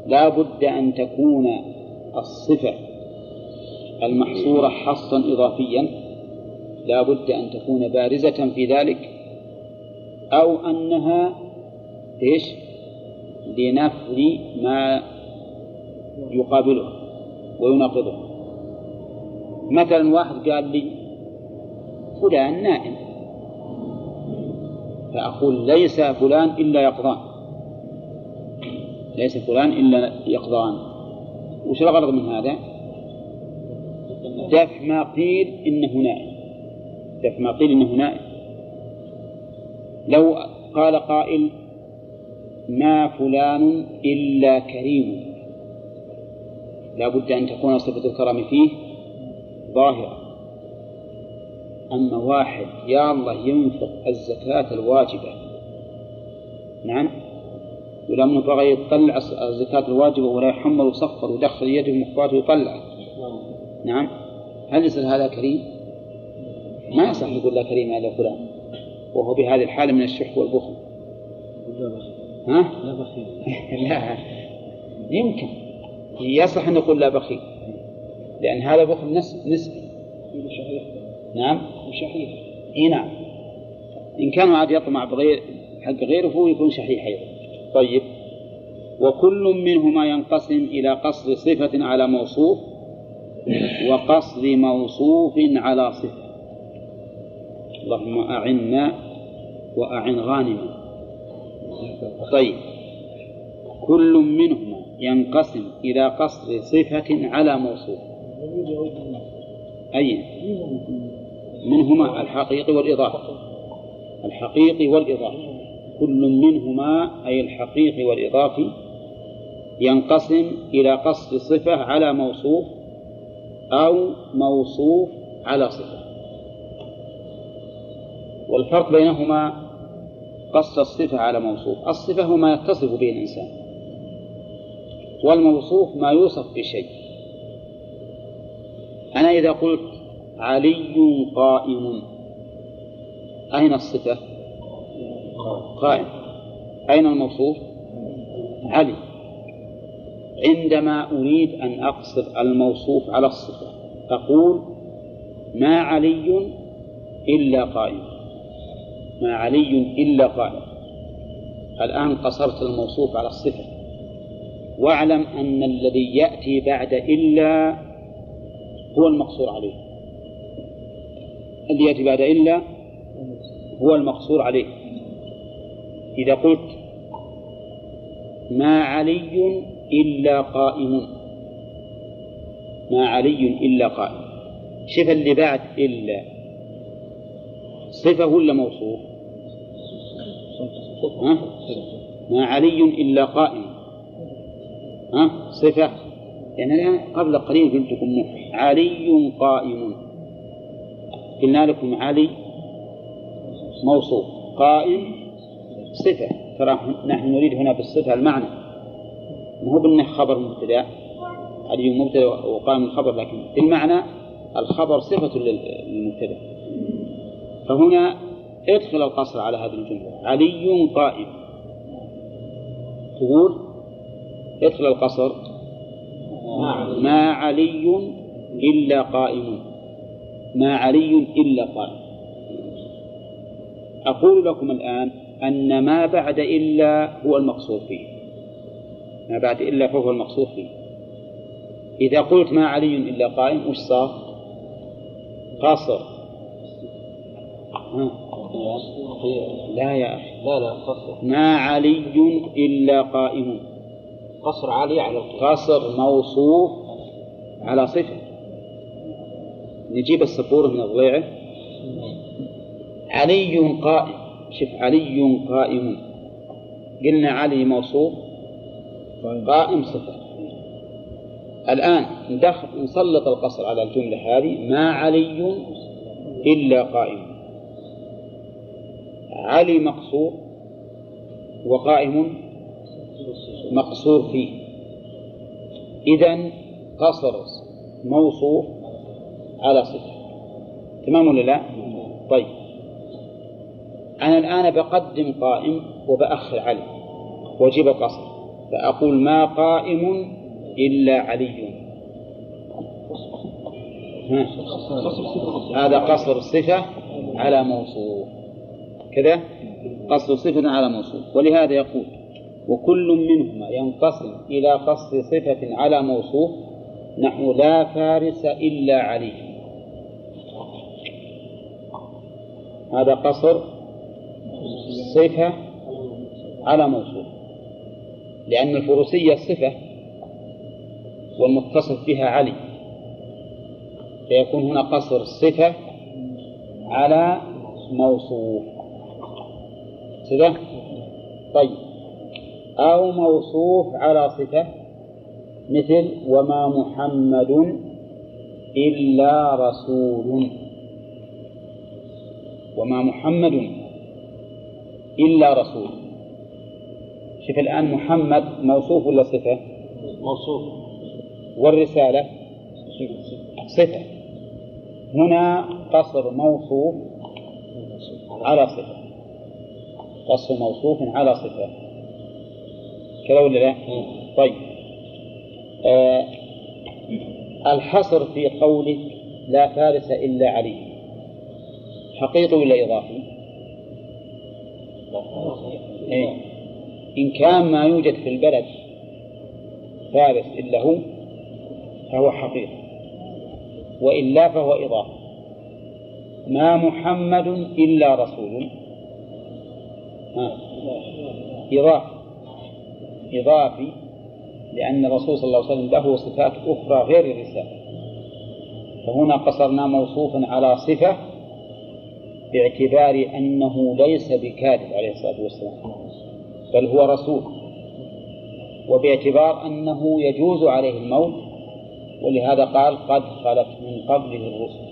لا بد أن تكون الصفة المحصورة حصرا إضافيا. لا بد أن تكون بارزة في ذلك. أو أنها إيش؟ لنفي ما يقابلها ويناقضها. مثلا واحد قال لي فلان نائم. فأقول ليس فلان إلا يقظان. ليس فلان إلا يقظان وش الغرض من هذا؟ دفع ما قيل إنه نائم دفع ما قيل إنه نائم لو قال قائل ما فلان إلا كريم. لا بد أن تكون صفة الكرم فيه ظاهرة. أما واحد يا الله ينفق الزكاة الواجبة. نعم؟ ولما بغى يطلع الزكاة الواجبة ولا يحمل ويصفر ويدخل يده مخباته ويطلع. نعم. هل يصير هذا كريم؟ ما يصح يقول لا كريم هذا فلان. وهو بهذه الحالة من الشح والبخل. ها؟ لا بخيل. لا. يمكن. يصح أن نقول لا بخيل. لأن هذا بخل نسبي. نعم. شحيح. إي نعم. إن كان عاد يطمع بغير حق غيره فهو يكون شحيح أيضا. طيب. وكل منهما ينقسم إلى قصر صفة على موصوف وقصر موصوف على صفة. اللهم أعنا وأعن غانما. طيب. كل منهما ينقسم إلى قصر صفة على موصوف. أي؟ منهما الحقيقي والإضافي الحقيقي والإضافي كل منهما أي الحقيقي والإضافي ينقسم إلى قصد صفة على موصوف أو موصوف على صفة. والفرق بينهما قصد الصفة على موصوف. الصفة هو ما يتصف به الإنسان والموصوف ما يوصف بشيء. أنا إذا قلت علي قائم أين الصفة؟ قائم أين الموصوف؟ علي. عندما أريد أن أقصر الموصوف على الصفة أقول ما علي إلا قائم ما علي إلا قائم الآن قصرت الموصوف على الصفة واعلم أن الذي يأتي بعد إلا هو المقصور عليه. اللي يأتي بعد إلا هو المقصور عليه. إذا قلت ما علي إلا قائم. ما علي إلا قائم. شوف اللي بعد إلا. صفة ولا موصوف؟ ها؟ ما علي إلا قائم. ها؟ صفة. يعني الآن قبل قليل قلت لكم علي قائم. قلنا لكم علي موصوف. قائم صفة ترى نحن نريد هنا بالصفة المعنى. ما هو بأنه خبر مبتدأ؟ علي مبتدأ وقائم الخبر لكن في المعنى الخبر صفة للمبتدأ. فهنا ادخل القصر على هذه الجملة. علي قائم. تقول ادخل القصر. ما علي إلا قائم. ما علي إلا قائم. أقول لكم الآن أن ما بعد إلا هو المقصود فيه. ما بعد إلا فهو المقصود فيه. إذا قلت ما علي إلا قائم وش صار؟ قاصر. لا يا أخي. لا لا قصر. ما علي إلا قائم. قصر علي على قصر موصوف على صفة نجيب السبورة من الضليعة علي قائم. شوف علي قائم. قلنا علي موصوف؟ قائم. صفة الآن ندخل نسلط القصر على الجملة هذه. ما علي إلا قائم. علي مقصور وقائم مقصور فيه. إذا قصر موصوف على صفة تمام ولا لا؟ طيب. أنا الآن بقدم قائم وبأخر علي. وجب قصر فأقول ما قائم إلا علي. هذا قصر الصفة على موصوف. كذا؟ قصر صفة على موصوف. ولهذا يقول وكل منهما ينقسم إلى قصر صفة على موصوف. نحو لا فارس إلا علي. هذا قصر صفة على موصوف لأن الفروسية صفة والمتصف بها علي فيكون هنا قصر الصفة على موصوف. كذا طيب. أو موصوف على صفة مثل وما محمد إلا رسول. وما محمد إلا رسول. شوف الآن محمد موصوف ولا صفة؟ موصوف. والرسالة؟ صفة. هنا قصر موصوف على صفة. قصر موصوف على صفة. كذا ولا لا؟ طيب. آه الحصر في قولك لا فارس إلا علي. حقيقي ولا إضافي؟ إيه؟ إن كان ما يوجد في البلد فارس إلا هو فهو حقيقي وإلا فهو إضافي ما محمد إلا رسول. ها. إضافي إضافي لأن الرسول صلى الله عليه وسلم له صفات أخرى غير الرسالة. فهنا قصرنا موصوفا على صفة باعتبار أنه ليس بكاذب عليه الصلاة والسلام بل هو رسول. وباعتبار أنه يجوز عليه الموت ولهذا قال قد خلت من قبله الرسل.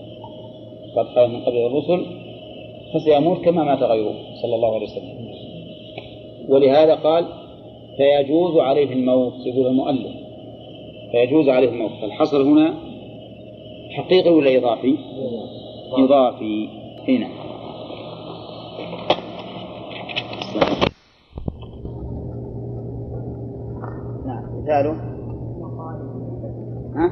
قد خلت من قبله الرسل فسيموت كما مات غيره صلى الله عليه وسلم. ولهذا قال فيجوز عليه الموت. يقول المؤلف فيجوز عليه الموت. فالحصر هنا حقيقي ولا إضافي؟ إضافي. هنا. نعم مثاله. ها؟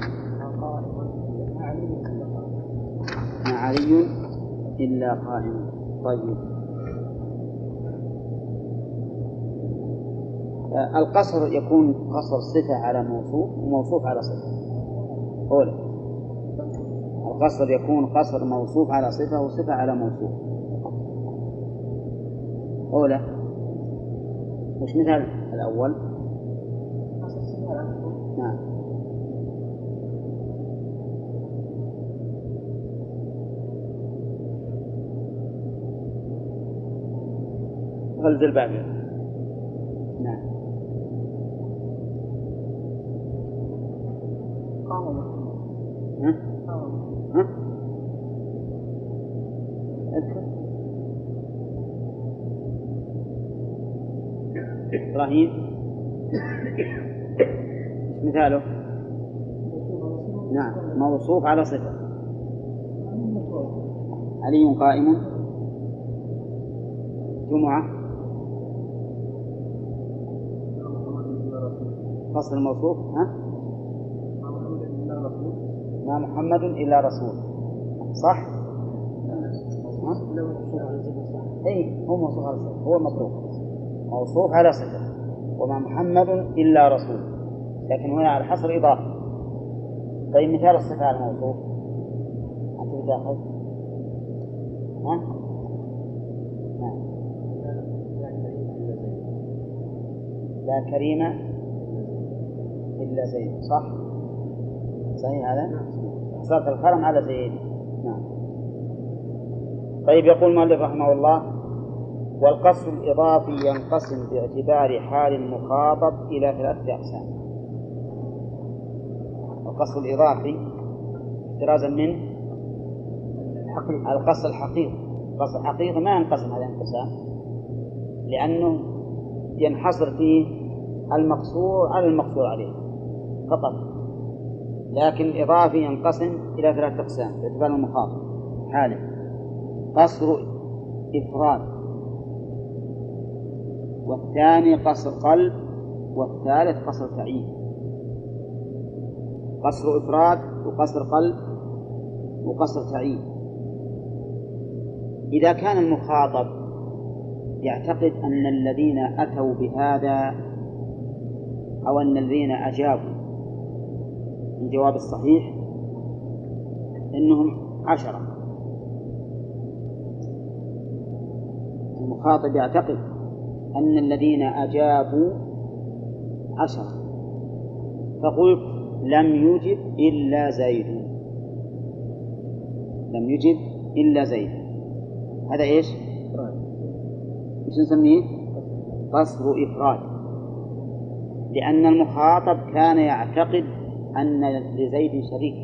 ما علي إلا قائم. طيب. القصر يكون قصر صفة على موصوف وموصوف على صفة. أولى القصر يكون قصر موصوف على صفة وصفة على موصوف. أولى. وش مثال الأول؟ نعم. غلز الباب نعم ها؟ ها؟ اذكر إبراهيم. مثاله؟ نعم موصوف على صفة علي قائم. جمعة. فصل الموصوف ها؟ ما محمد إلا رسول. صح؟ ها؟ اي هو موصوف على صفة هو المطلوب موصوف على صفة وما محمد إلا رسول. لكن هنا على الحصر إضافة. طيب مثال الصفة على الموصوف. أنت بتاخذ ها؟ لا كريم إلا زيد. صح؟ صحيح هذا؟ حصرت الكرم على زيد. نعم. طيب يقول المؤلف رحمه الله والقصر الإضافي ينقسم باعتبار حال المخاطب إلى ثلاثة أقسام. القصر الإضافي احترازا من القصر الحقيقي. قصر حقيقي ما ينقسم هذا الانقسام لأنه ينحصر فيه المقصور على المقصور عليه فقط. لكن الإضافي ينقسم إلى ثلاثة أقسام باعتبار المخاطب. حاله. قصر إفراد. والثاني قصر قلب والثالث قصر تعيين قصر إفراد وقصر قلب وقصر تعيين إذا كان المخاطب يعتقد أن الذين أتوا بهذا أو أن الذين أجابوا الجواب الصحيح أنهم عشرة. المخاطب يعتقد أن الذين أجابوا عشرة فقلت لم يجب إلا زيد. لم يجب إلا زيد. هذا إيش؟ إيش نسميه؟ قصر إفراد. لأن المخاطب كان يعتقد أن لزيد شريك.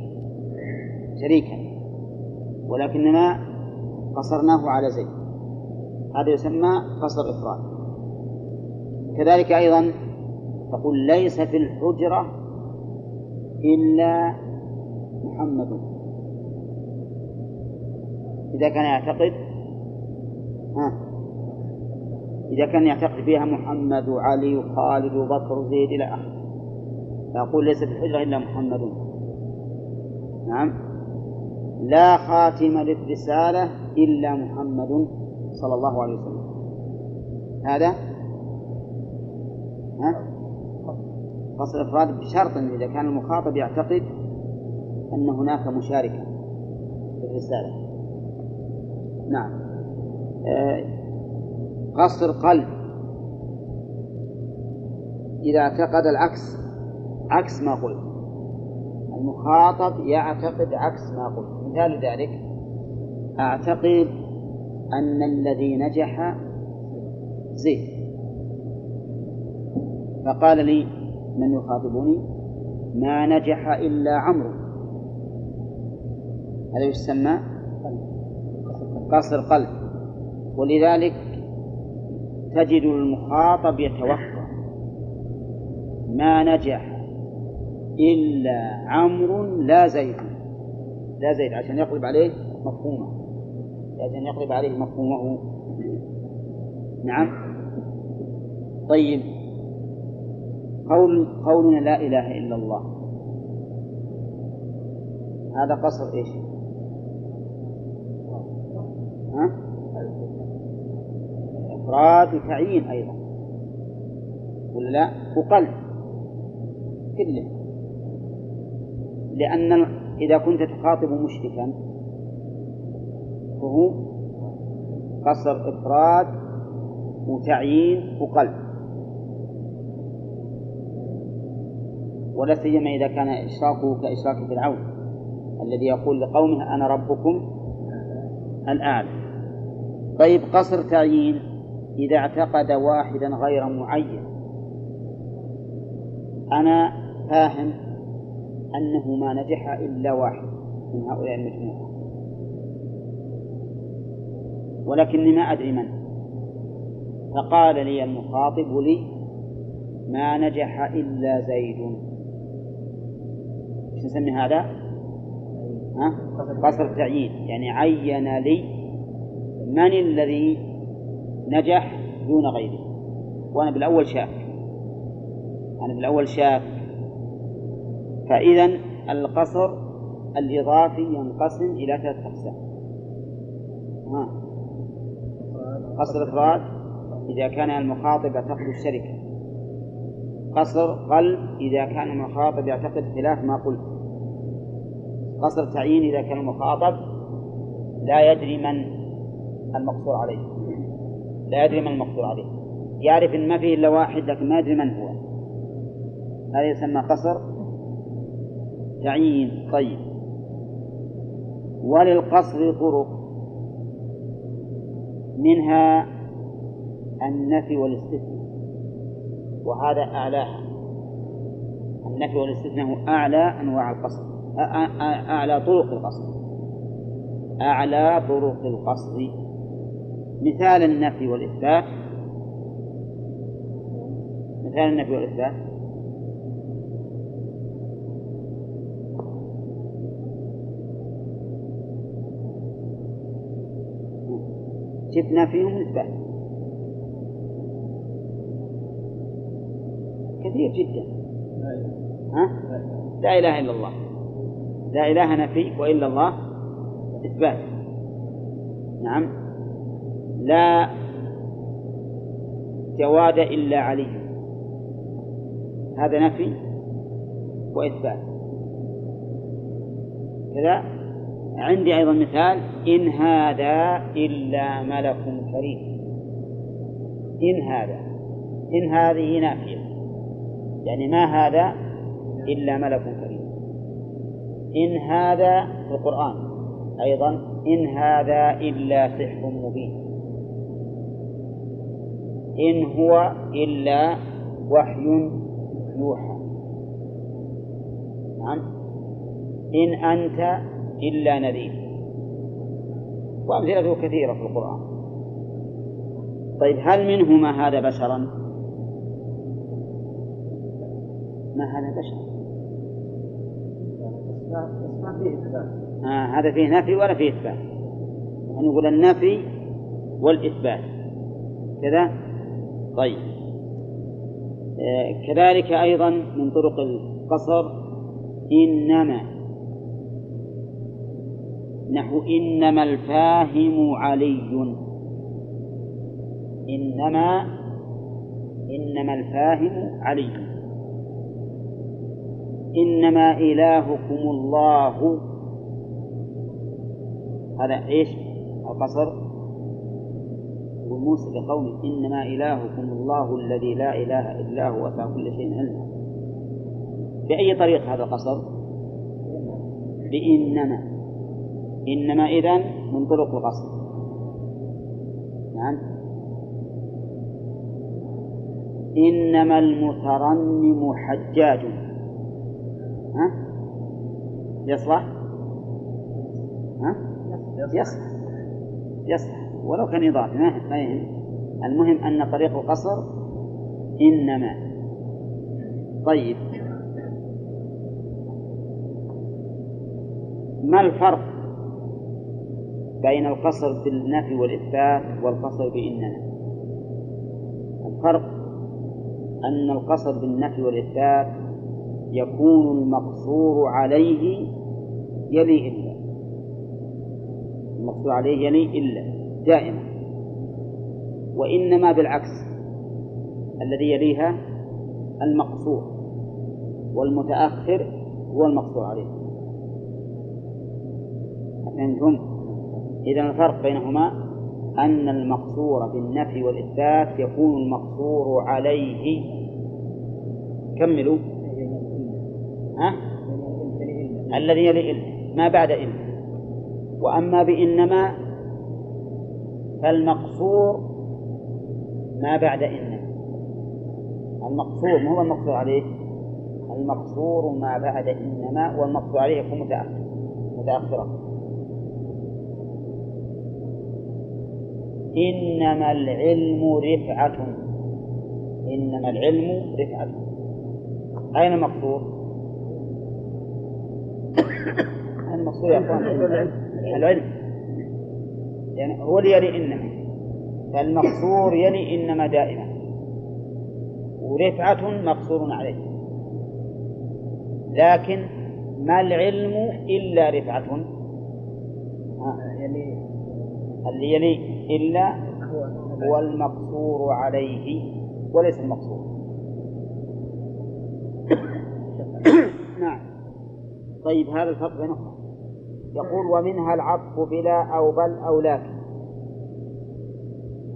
شريكا. ولكننا قصرناه على زيد. هذا يسمى قصر إفراد. كذلك أيضا تقول ليس في الحجرة إلا محمد. إذا كان يعتقد ها إذا كان يعتقد فيها محمد وعلي وخالد وبكر وزيد إلى آخره. فيقول ليس في الحجرة إلا محمد. نعم. لا خاتم للرسالة إلا محمد صلى الله عليه وسلم. هذا فصل إفراد بشرط إذا كان المخاطب يعتقد أن هناك مشاركة في الرسالة. نعم. آه قصر قلب إذا اعتقد العكس عكس ما قلت. المخاطب يعتقد عكس ما قلت. مثال ذلك أعتقد أن الذي نجح زيد. فقال لي من يخاطبني؟ ما نجح إلا عمرو. هذا يسمى؟ قصر قلب ولذلك تجد المخاطب يتوقع. ما نجح إلا عمرو لا زيد. لا زيد عشان يقلب عليه مفهومه. عشان يقلب عليه مفهومه. نعم. طيب. قول قولنا لا إله إلا الله هذا قصر إيش؟ ها؟ إفراد وتعيين أيضا ولا لا؟ وقلب كله لأن إذا كنت تخاطب مشركا فهو قصر إفراد وتعيين وقلب ولا سيما إذا كان إشراكه كإشراك فرعون الذي يقول لقومه أنا ربكم الأعلى. طيب قصر تعيين إذا اعتقد واحدا غير معين أنا فاهم أنه ما نجح إلا واحد من هؤلاء المجموعة. ولكني ما أدري من. فقال لي المخاطب لي ما نجح إلا زيد. إيش نسمي هذا؟ ها؟ قصر تعيين يعني عين لي من الذي نجح دون غيره وأنا بالأول شاك. أنا بالأول شاك. فإذا القصر الإضافي ينقسم إلى ثلاثة أقسام. قصر إفراد إذا كان المخاطب يعتقد الشركة. قصر قلب إذا كان المخاطب يعتقد خلاف ما قلت. قصر تعيين إذا كان المخاطب لا يدري من المقصور عليه. لا يدري من المقصور عليه. يعرف إن ما فيه إلا واحد لكن ما يدري من هو. هذا يسمى قصر تعيين. طيب. وللقصر طرق. منها النفي والاستثناء. وهذا أعلاها. النفي والاستثناء أعلى أنواع القصر. أعلى طرق القصر أعلى طرق القصر مثال النفي والإثبات. مثال النفي والإثبات. شف نفيهم وإثبات. كثير جدا. ها؟ لا إله إلا الله. لا إله نفي وإلا الله إثبات. نعم. لا جواد إلا علي. هذا نفي وإثبات. كذا. عندي أيضا مثال. إن هذا إلا ملك كريم. إن هذا. إن هذه نافية. يعني ما هذا إلا ملك كريم. إن هذا في القرآن أيضا إن هذا إلا سحر مبين. إن هو إلا وحي يوحى. نعم. إن أنت إلا نذير. وأمثلته كثيرة في القرآن. طيب هل منهما هذا بشرا؟ ما هذا بشر؟ آه هذا فيه نفي ولا فيه إثبات؟ نقول النفي والإثبات. كذا؟ طيب. آه كذلك أيضا من طرق القصر إنما. نحو إنما الفاهم علي. إنما إنما الفاهم علي. إنما إلهكم الله. هذا إيش؟ القصر. وموسى لقومه إنما إلهكم الله الذي لا إله إلا هو وسع كل شيء علما. بأي طريق هذا القصر؟ بإنما. إنما إذن من طرق القصر. نعم. إنما المترنم حجاج. ها؟ يصلح؟ ها؟ يصلح. يصلح. ولو كان إضافي. ما يهم المهم أن طريق القصر إنما. طيب. ما الفرق بين القصر بالنفي والإثبات والقصر بإننا الفرق أن القصر بالنفي والإثبات يكون المقصور عليه يلي إلا. المقصور عليه يلي إلا دائما. وإنما بالعكس الذي يليها المقصور والمتأخر هو المقصور عليه. فهمتم؟ إذا الفرق بينهما أن المقصور بالنفي والإثبات يكون المقصور عليه. كملوا. ها؟ الذي يلي إلا ما بعد إلا وأما بإنما فالمقصور ما بعد إنما. المقصور ما هو المقصور عليه. المقصور ما بعد إنما والمقصور عليه يكون متأخر. متأخرا إنما العلم رفعة. إنما العلم رفعة. أين المقصور؟ أين المقصور يا أخوان؟ العلم يعني هو اللي يلي إنما. فالمقصور يلي إنما دائما. ورفعة مقصور عليه. لكن ما العلم إلا رفعة. اللي يلي إلا هو المقصور عليه وليس المقصور. نعم. طيب هذا الفرق بينهما يقول ومنها العطف بلا أو بل أو لكن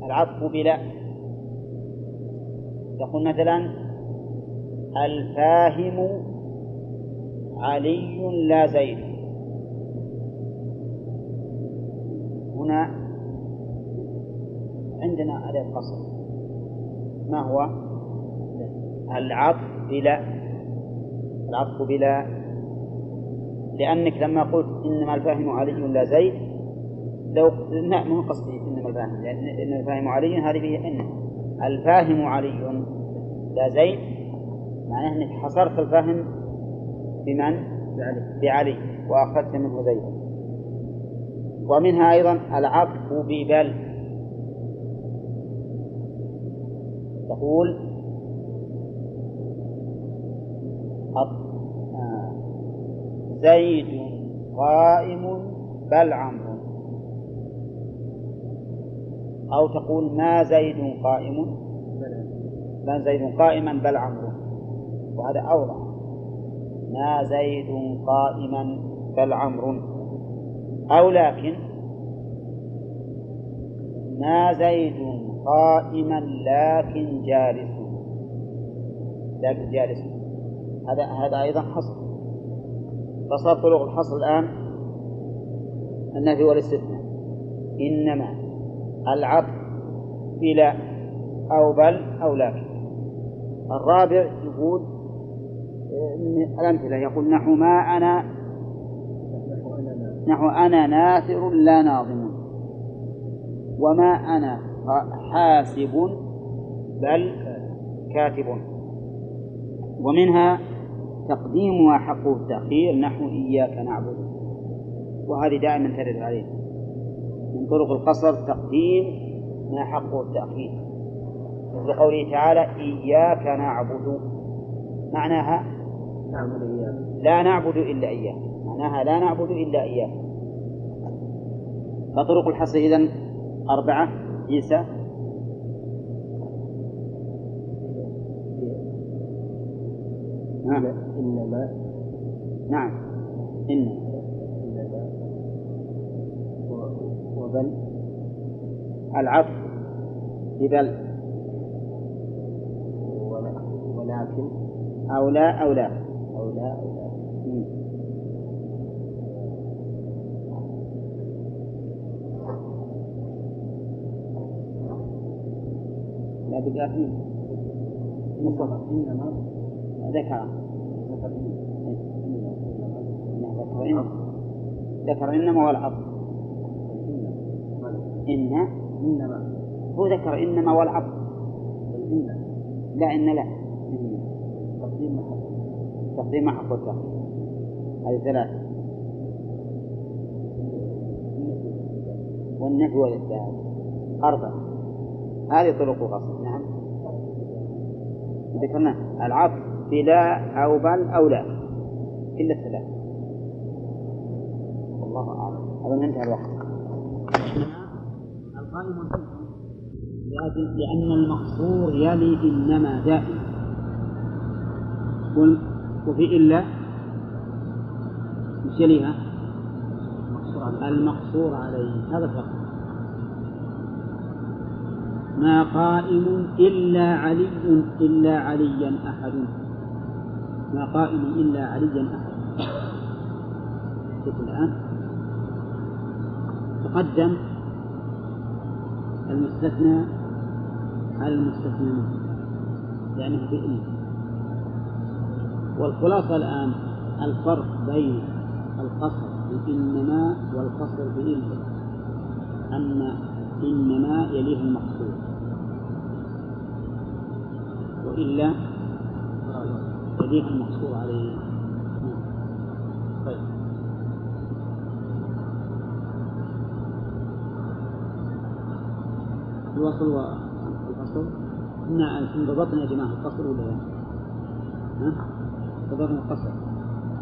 العطف بلا. يقول مثلا الفاهم علي لا زيد. هنا عندنا أداة قصر ما هو؟ العطف بلا. العطف بلا لأنك لما قلت إنما الفاهم علي لا زيد لو لا مو قصدي إنما الفاهم لأن إن الفاهم علي هذه فيه إن. الفاهم علي لا زيد معناه أنك حصرت الفهم بمن؟ بعلي بعلي وأخذت منه زيد. ومنها أيضا العطف ببل. تقول زيد قائم بل عمرو. أو تقول ما زيد قائم؟ ما زيد قائما بل عمرو. وهذا أوضح. ما زيد قائما بل عمرو. أو لكن ما زيد قائما لكن جالس. لكن جالس. هذا هذا أيضا حصر فصار طرق الحصر الآن النفي والاستثناء. إنما العطف بلا أو بل أو لكن. الرابع يقول الأمثلة يقول نحو ما أنا نحو أنا ناثر لا ناظم. وما أنا حاسب بل كاتب. ومنها تقديم ما حقه التأخير نحو إياك نعبد. وهذه دائما ترد عليه. من طرق القصر تقديم ما حقه التأخير. مثل قوله تعالى إياك نعبد. معناها نعبد إياك. لا نعبد إلا إياك. معناها لا نعبد إلا إياك. فطرق الحصر إذن أربعة عيسى نعم إنما نعم. إنما إنما وبل. العطف ببل. ولكن أو لا أو لا. أو لا أو لا. مم. لا بقى فيه مصطفى إنما ذكر. ذكر ذكر إن ذكر إنما والعطف إن إنما هو ذكر إنما والعطف لا إن لا. تقديم حق هذه ثلاثة. والنفي والإثبات. أربعة. هذه طرق القصر نعم. ذكرنا العطف. بلا أو بل أو لا. إلا الثلاث. والله أعلم. أظن انتهى الوقت. القائم لأجل لأن المقصور يلي إنما دائما وفي إلا مش يليها؟ المقصور عليه. هذا الفرق ما قائم إلا علي إلا عليا أحد. ما قائم إلا عليا أحد شوف الآن. تقدم المستثنى على المستثنى. منه لأنه بإن والخلاصة الآن الفرق بين القصر بإنما والقصر بإن أن إنما يليه المقصود. وإلا يليه المقصور عليه. طيب. الوصل والقصر نعم ضبطنا يا جماعة القصر ولا لا؟ ها؟ ضبطنا القصر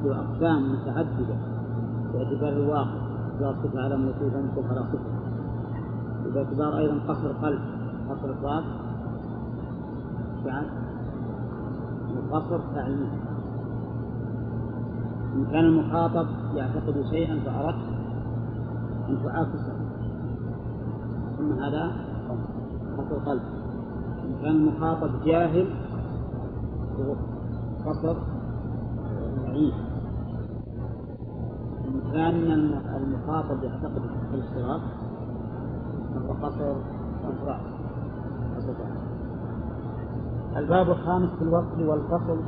له أقسام متعددة باعتبار الواقع. إذا صفة على موصوف على صفة. وباعتبار أيضا قصر قلب قصر الضاد بعد وقصر تعليم إن كان المخاطب يعتقد شيئا فأردت أن تعاكسه ثم هذا قصر قلب إن كان المخاطب جاهل قصر ضعيف. إن كان المخاطب يعتقد الاشتراك فهو قصر إفراط الباب الخامس في الوصل والفصل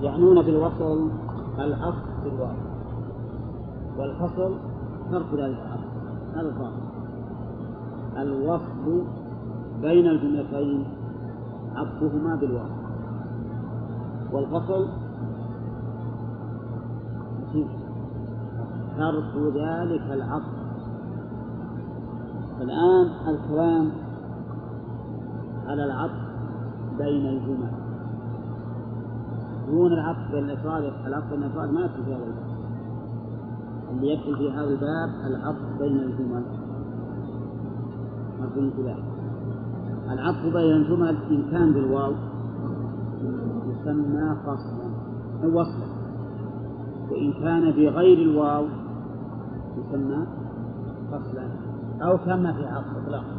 يعنون بالوصل العطف في الواو والفصل ترك ذلك العطف هذا الظاهر الوصل بين الجملتين عطفهما بالواو والفصل ترك ذلك العطف الآن الكلام على العطف بين الجمل دون الأفراد العطف بين الأفراد ما يدخل في هذا الباب اللي يدخل في هذا الباب العطف بين الجمل مرجو ذلك العطف بين الجمل إن كان بالواو يسمى فصلا أو وصلا. وإن كان بغير الواو يسمى فصلا أو كما في عطف إطلاقا.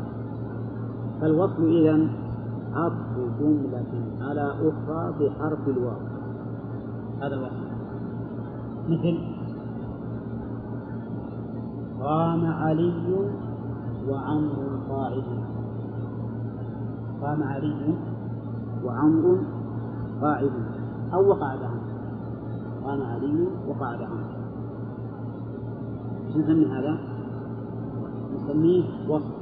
فالوصل إذا عطف جملة على أخرى بحرف الواو هذا الوصل مثل قام علي وعمر قاعد قام علي وعمر قاعد أو وقعد عنه قام علي وقعد عنه شو نسمي هذا؟ نسميه وصف.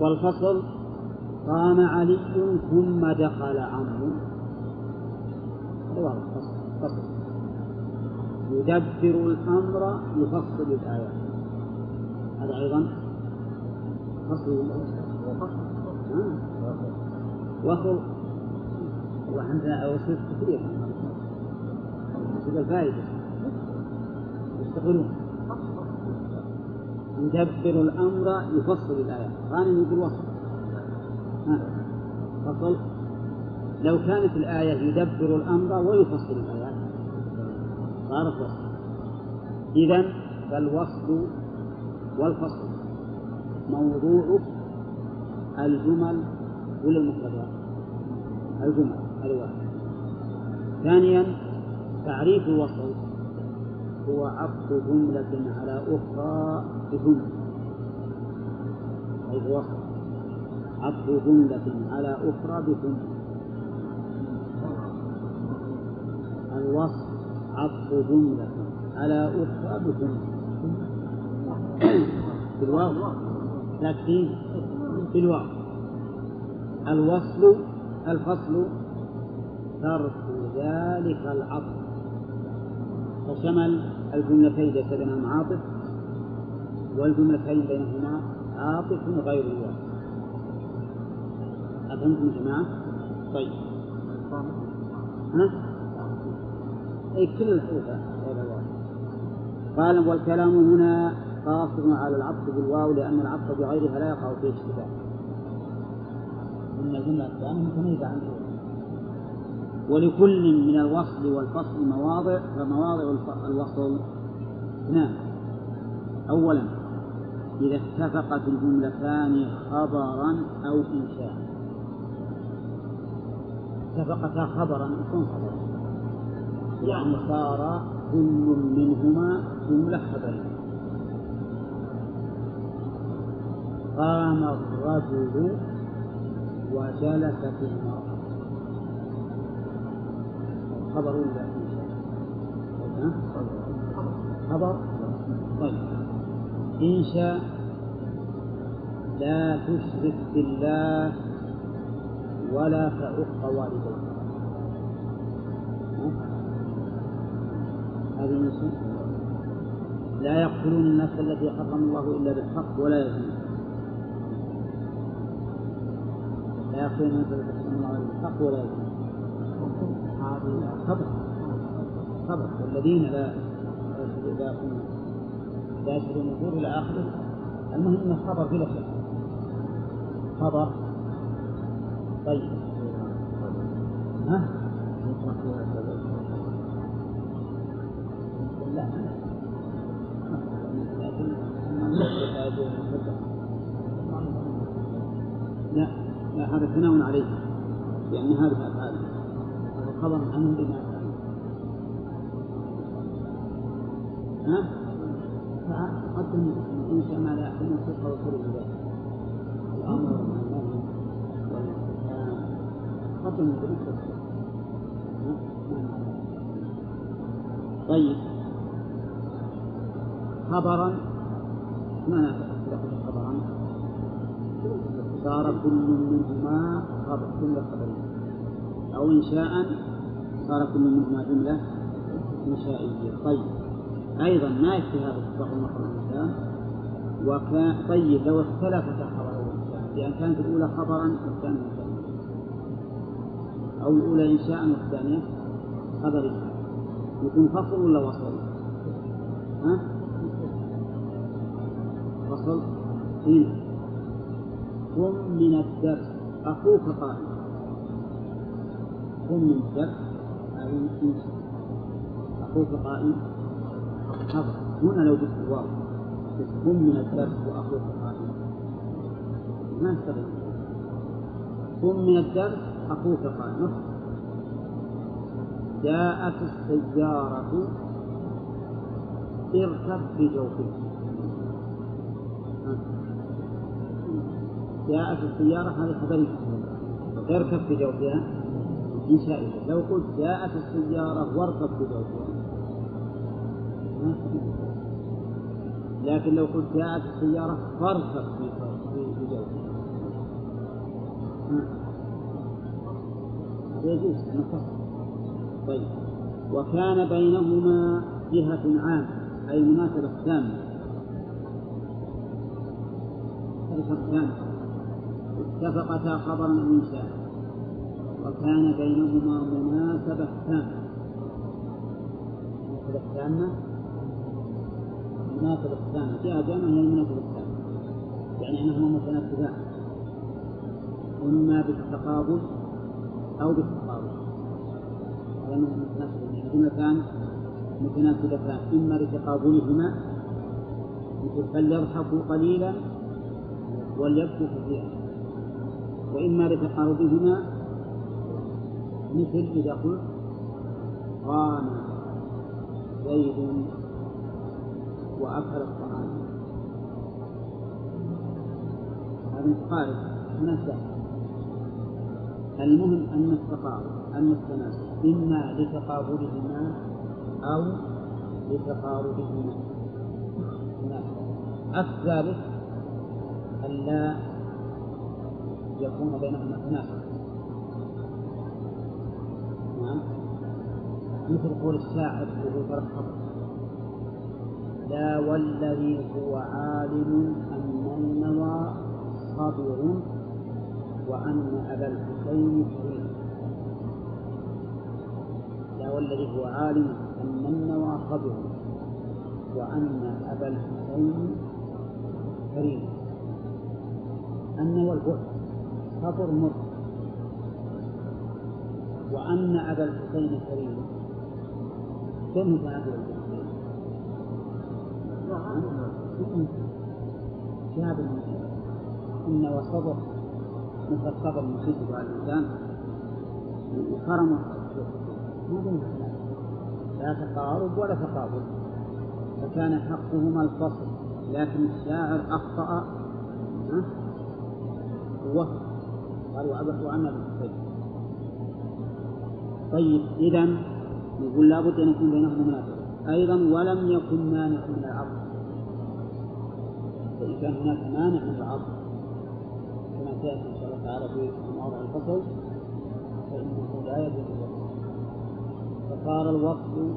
والفصل قام علي ثم دخل عمرو هذا فصل فصل. يدبر الأمر يفصل الآيات. هذا أيضا فصل. وفصل. وصل والله عندنا وصول كثير. تبقى الفائدة. يشتغلون يدبر الأمر يفصل الآيات. غانم يقول وصل. فصل لو كانت الآية يدبر الأمر ويفصل الآيات صارت وصل إذا فالوصل والفصل. موضوع الجمل ولا المفردات؟ الجمل هذا واحد ثانيا تعريف الوصل هو عطف جملة على أخرى بجملة. أي وصل عطف جملة على أخرى بجملة الوصل عطف جملة على أخرى بجملة بالواو لكن بالواو الوصل الفصل ترك ذلك العطف. فشمل الجملتين ليس بينهما عاطف والجملتين بينهما عاطف غير الواو. أفهمتم يا جماعة؟ طيب. ها؟ أي كل الحروف الواو قال والكلام هنا قاصر على العطف بالواو لأن العطف بغيرها لا يقع فيه اشتباه إن الجملة الثانية متميزة عن ولكل من الوصل والفصل مواضع فمواضع الوصل. اثنان أولا إذا اتفقت الجملتان خبرا أو إنشاء. اتفقتا خبرا يكون خبرا. يعني صار كل منهما جملة خبرية. قام الرجل وجلست المرأة. خبر ولا؟ خبر؟ طيب. إنشاء لا تشرك بالله ولا تعق والديك. هذه إنشاء لا يقتلون النفس التي حرم الله إلا بالحق ولا يزنون. لا يقتلون النفس التي حرم الله إلا بالحق ولا يزنون. خبر. خبر. والذين لا لا لا يشهدون الزور إلى آخره. المهم انه خبر بلا شك. خبر. طيب ها؟ لا لا هذا ثناء عليه لأن هذه أفعال خبر عنهم بما يفعلون ها؟ فقدم إنشاء ما لا يحتمل الصدق والخروج ذلك طيب. خبرا. ما اختلاف الخبران صار كل منهما خبر جملة خبرية أو إنشاء صار كل منهما جملة إنشائية طيب. أيضا ما يكفي هذا اتفاق المخرج الإنسان وكان طيب. لو اختلفت الخبر والإنشاء لأن كانت الأولى خبرا والثانية أو الأولى إنشاء والثانية خبرية يكون فصل ولا وصل؟ ها؟ فصل؟ هنا قم من الدرس. أخوك قائم. قم من الدرس. أخوك قائم. خبر. هنا لو قلت الواو قم من الدرس وأخوك قائم. ما يستغل قم من الدرس أخوك قائم جاءت السيارة اركب في جوفها جاءت السيارة هذه خبرية اركب في جوفها إنشائية لو قلت جاءت السيارة واركب في جوفها لكن لو قلت جاءت السيارة فاركب في جوفها يجوز طيب. وكان بينهما جهة عامة أي مناسبة تامة. اتفقتا خبرا أو إنشاء وكان بينهما مناسبة تامة. مناسبة تامة؟ مناسبة تامة. جهة جامعة هي المناسبة التامة. يعني أنهما متناسبان. إما بالتقابل أو بالتقابل هذا من متناسب جملتان متناسبتان إما لتقابلهما فليضحكوا قليلا وليبكوا كثيرا. وإما لتقاربهما مثل إذا قلت قام زيد وأكل الطعام. هذا متقارب مناسب المهم أن التقارب أن التناسب إما لتقابلهما أو لتقاربهما. الثالث ألا يكون بينهما تناسب نعم. مثل قول الشاعر وهو ترحب لا والذي هو عالم أن النوى صبر. وأن أبا الحسين كريم لا والذي هو عالم أن النوى صبر وأن أبا الحسين كريم النوى البعد صبر مر. وأن أبا الحسين كريم كم متناسب الحسين؟ شاب إن وصبر مثل الصبر يشد على الإنسان وكرم ما لا تقارب ولا تقابل. فكان حقهما الفصل لكن الشاعر أخطأ ووهم قال وأبح عنا بالحسين طيب إذا نقول لابد أن يكون بينهما مناسبة أيضا ولم يكن مانع من العقل فإن كان هناك مانع من العقل كما سيأتي تعالى في موضع الفصل فإنه لا يجوز. فصار الوصل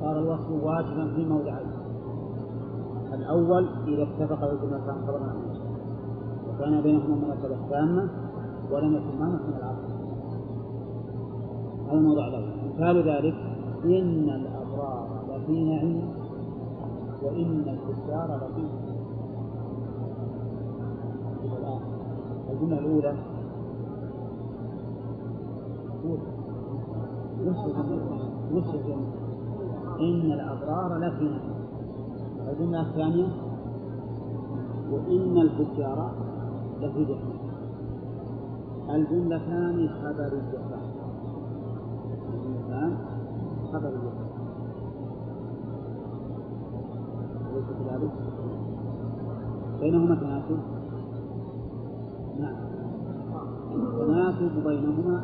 صار الوصل واجبا في موضعين. الأول إذا اتفق الجملتان خبرا وكان بينهما مناسبة تامة ولم يكن مانع من العقل. هذا الموضوع الأول. مثال ذلك إن الأبرار لفي نعيم وإن الفجار لفي الآن الجملة الأولى. وش وش الجملة؟ إن الأبرار لفي نعيم الجملة الثانية. وإن الفجار لفي جحيم. الجملتان خبريتان الجملتان خبريتان أليس كذلك؟ بينهما تناسب؟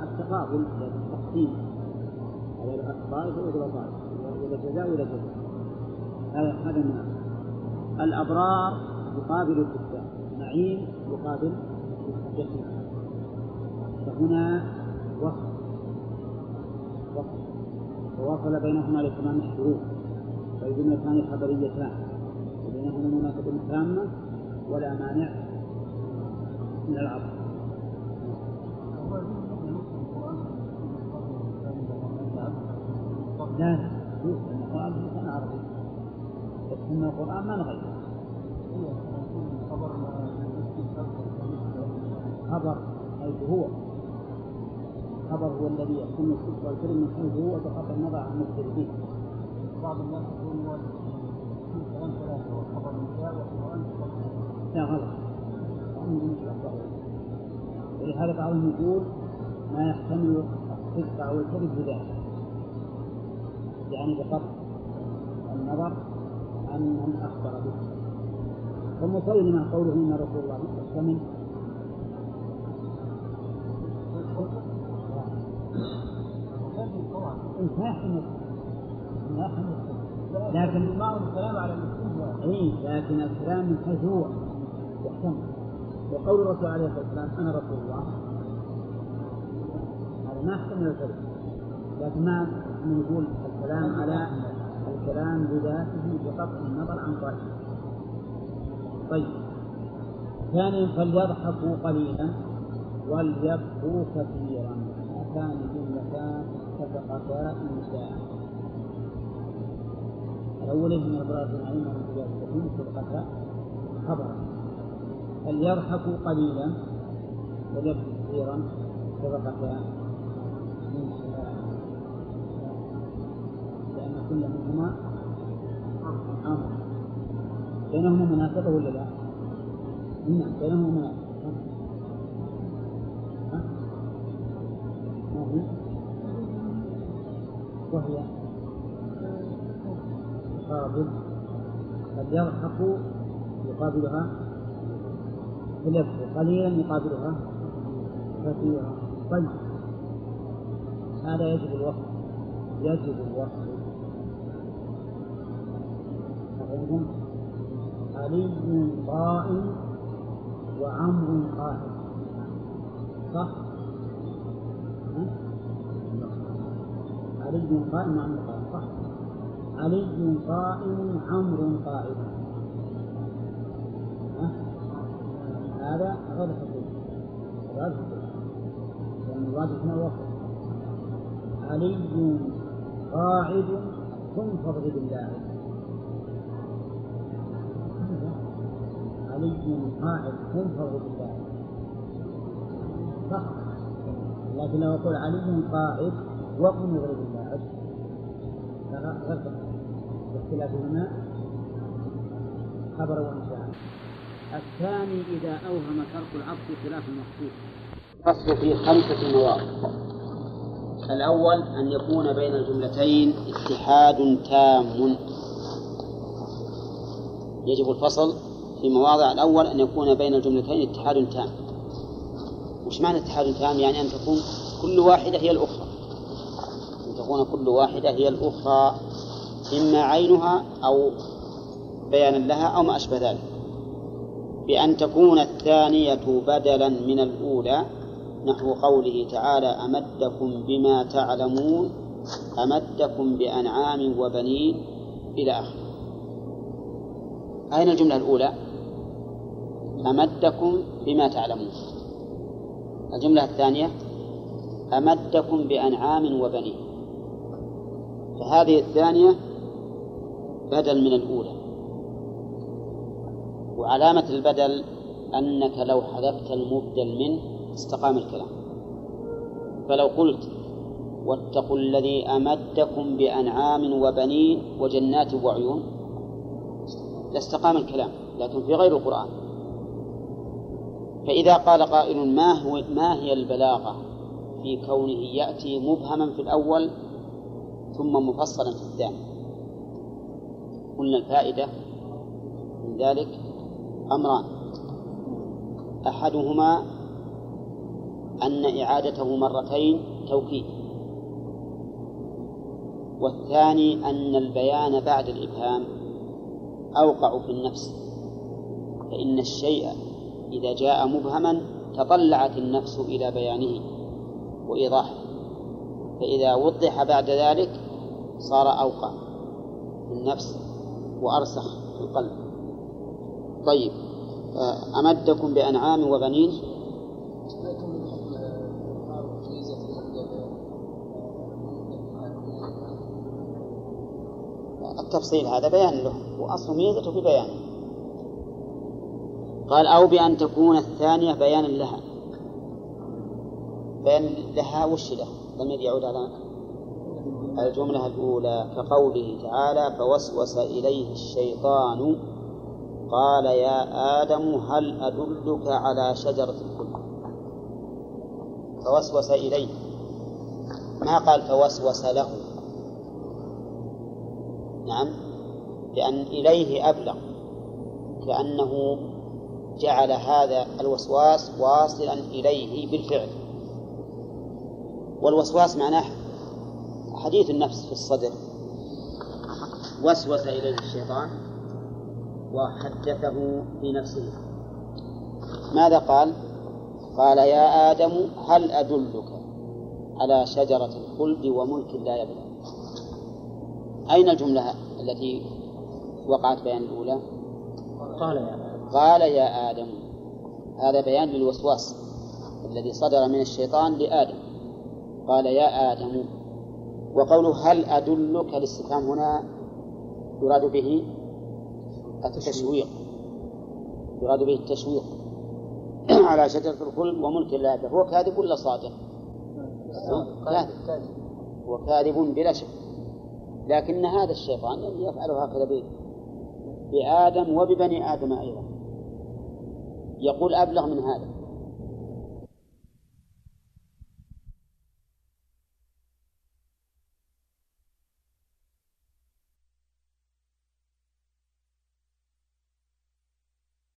التقابل التقسيم على الطائف والى طائف إلى جزاء وإلى جزاء؟ هذا مناسب الأبرار يقابل الكفار نعيم يقابل جحيم فهنا وصل وصل ووصل بينهما لتمام الشروط. فالجملتان خبريتان. وبينهما مناسبة تامة ولا مانع من العصر لا لا القرآن بلسان عربي. بس إن القرآن ما نغير. خبر حيث هو. خبر هو الذي يحكم الصدق والكلم من حيث هو بغض النظر عن المختلفين بعض الناس يقول كلام ثلاثة والخبر النساء والقرآن لا غلط. ولهذا بعضهم يقول ما يحتمل الصدق أو الكذب بذلك. يعني بقطع النظر عن من أخبر به. ومسلما قوله إن رسول الله ما ما يحتمل لكن معه الكلام على اي لكن الكلام من حيث هو يحتمل وقول الرسول عليه الصلاة والسلام أنا رسول الله. هذا ما يحتمل الكذب لكن ما نقول الكلام على الكلام بذاته بقطع النظر عن ظاهره طيب. ثانيا فليضحكوا قليلا وليبكوا كثيرا. هاتان جملتان اتفقتا انشاء الأول من النعيم ومن تجاه الجحيم سبقتا خبرا فليضحكوا قليلا وليبكوا كثيرا. سبقتا لأن كل منهما أمر بينهما مناسبة ولا لا؟ نعم بينهما مناسبة؟ وهي تقابل قد يضحك يقابلها. فليبكي قليلا يقابلها. كثيرا. طيب. هذا يجب الوصف. يجب الوصف. فإنهم علي قائم وعمر قائم صح؟ علي قائم وعمر قائم صح؟ علي قائم عمرو قائم؟ هذا غير حقيقي غير حقيقي لأن الواجب هنا الوصف علي قاعد ثم فاضرب الله علي قاعد ثم فاضرب الله صح. لكن لو يقول علي قاعد وقم اللاعب هذا غير صحيح باختلاف هنا. خبر وانشاء الثاني إذا أوهم ترك العطف خلاف المقصود. الفصل في خمسة مواضع الأول أن يكون بين الجملتين اتحاد تام. يجب الفصل. في مواضع الأول أن يكون بين الجملتين اتحاد تام. وش معنى اتحاد تام؟ يعني أن تكون كل واحدة هي الأخرى. أن تكون كل واحدة هي الأخرى إما عينها أو بيانا لها أو ما أشبه ذلك. بأن تكون الثانية بدلا من الأولى نحو قوله تعالى أمدكم بما تعلمون أمدكم بأنعام وبنين إلى آخره. أين الجملة الأولى؟ أمدكم بما تعلمون. الجملة الثانية أمدكم بأنعام وبنين. فهذه الثانية بدل من الأولى. وعلامة البدل أنك لو حذفت المبدل منه استقام الكلام. فلو قلت واتقوا الذي أمدكم بأنعام وبنين وجنات وعيون لاستقام الكلام لكن في غير القرآن. فإذا قال قائل ما هو ما هي البلاغة في كونه يأتي مبهما في الأول ثم مفصلا في الثاني؟ قلنا الفائدة من ذلك أمران. أحدهما أن إعادته مرتين توكيد. والثاني أن البيان بعد الإبهام أوقع في النفس فإن الشيء إذا جاء مبهما تطلعت النفس إلى بيانه وإيضاحه فإذا وضح بعد ذلك صار أوقع في النفس وأرسخ في القلب. طيب آه، أمدكم بأنعام وبنين؟ التفصيل هذا بيان له وأصل ميزته في بيانه. قال أو بأن تكون الثانية بيانا لها. بيان لها وش له؟ ضمير يعود على الجملة الأولى. كقوله تعالى فوسوس إليه الشيطان قال يا آدم هل أدلك على شجرة الخلد؟ فوسوس إليه. ما قال فوسوس له؟ نعم لأن إليه أبلغ كأنه جعل هذا الوسواس واصلا إليه بالفعل والوسواس معناه حديث النفس في الصدر وسوس إليه الشيطان وحدثه في نفسه ماذا قال؟ قال يا آدم هل أدلك على شجرة الخلد وملك لا يبلغ أين الجملة التي وقعت بيان الأولى؟ قال يا آدم قال يا آدم هذا بيان للوسواس الذي صدر من الشيطان لآدم. قال يا آدم وقوله هل أدلك الاستفهام هنا يراد به التشويق؟ يراد به التشويق على شجرة الخلد وملك لا هو كاذب ولا صادق؟ كاذب. هو كاذب بلا شك. لكن هذا الشيطان يفعل هكذا بآدم وببني آدم أيضا. يقول أبلغ من هذا.